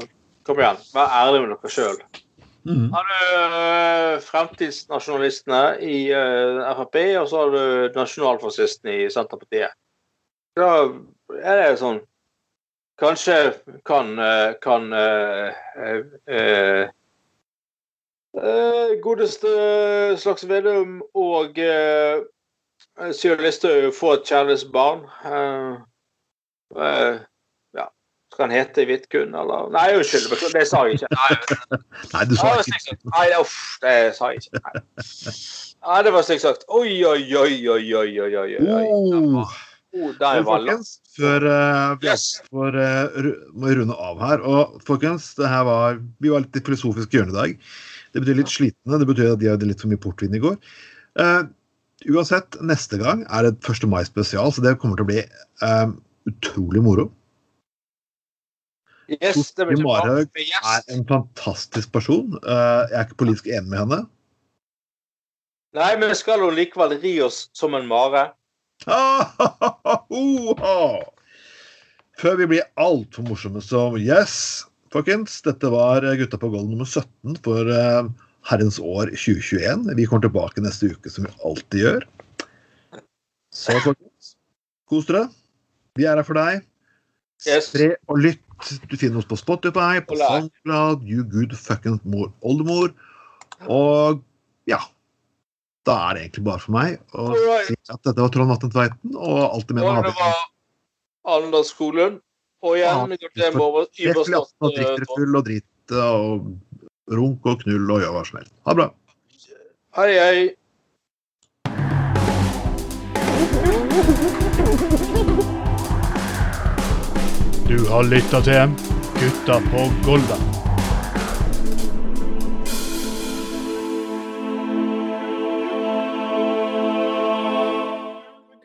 kom igjen, vær ærlig med dere sjøl. Mm. Har du eh, fremtidsnasjonalistene i eh, Frp, og så har du nasjonalfascistene i Senterpartiet. Da er det sånn Kanskje kan, eh, kan uh, uh, eh, godeste Slags Vedum og eh, Sylvi Listhaug få et kjærlighetsbarn. Eh, eh, ja. Skal han hete Vidkun, eller Nei, unnskyld. Det sa jeg ikke. Nei, Nei, du sa det ikke sagt. Nei, uff, det sa jeg ikke. Nei, Nei det var slik sagt. Oi, oi, oi, oi, oi, oi, oi, oi. oh. Oh, der var folkens, før uh, vi Yes. får uh, runde av her Og folkens, det her var, vi var litt i filosofisk hjørne i dag. Det betyr litt slitne. Det betyr at de hadde litt for mye portvin i går. Eh, uansett, neste gang er det 1. mai spesial, så det kommer til å bli eh, utrolig moro. Yes, det blir. Marhaug er en fantastisk person. Eh, jeg er ikke politisk enig med henne. Nei, men vi skal jo likevel ri oss som en mare. Før vi blir altfor morsomme som Yes, folkens. Dette var Gutta på golden nummer 17 for uh, herrens år 2021. Vi kommer tilbake neste uke, som vi alltid gjør. Så, folkens, kos dere. Vi er her for deg. Yes. Spre og lytt. Du finner oss på Spotify, på Og. SoundCloud, You Good Fucking Mor Oldemor. Og ja. Da er det egentlig bare for meg å right. si at dette var Trond Vatne Tveiten, og alt det Og meg det var Anders Skolen. Og igjen Ja, overstått drikk full og dritt og runk og knull og gjør hva som helst. Ha det bra. Hei, hei. Du har lytta til Gutta på Golda.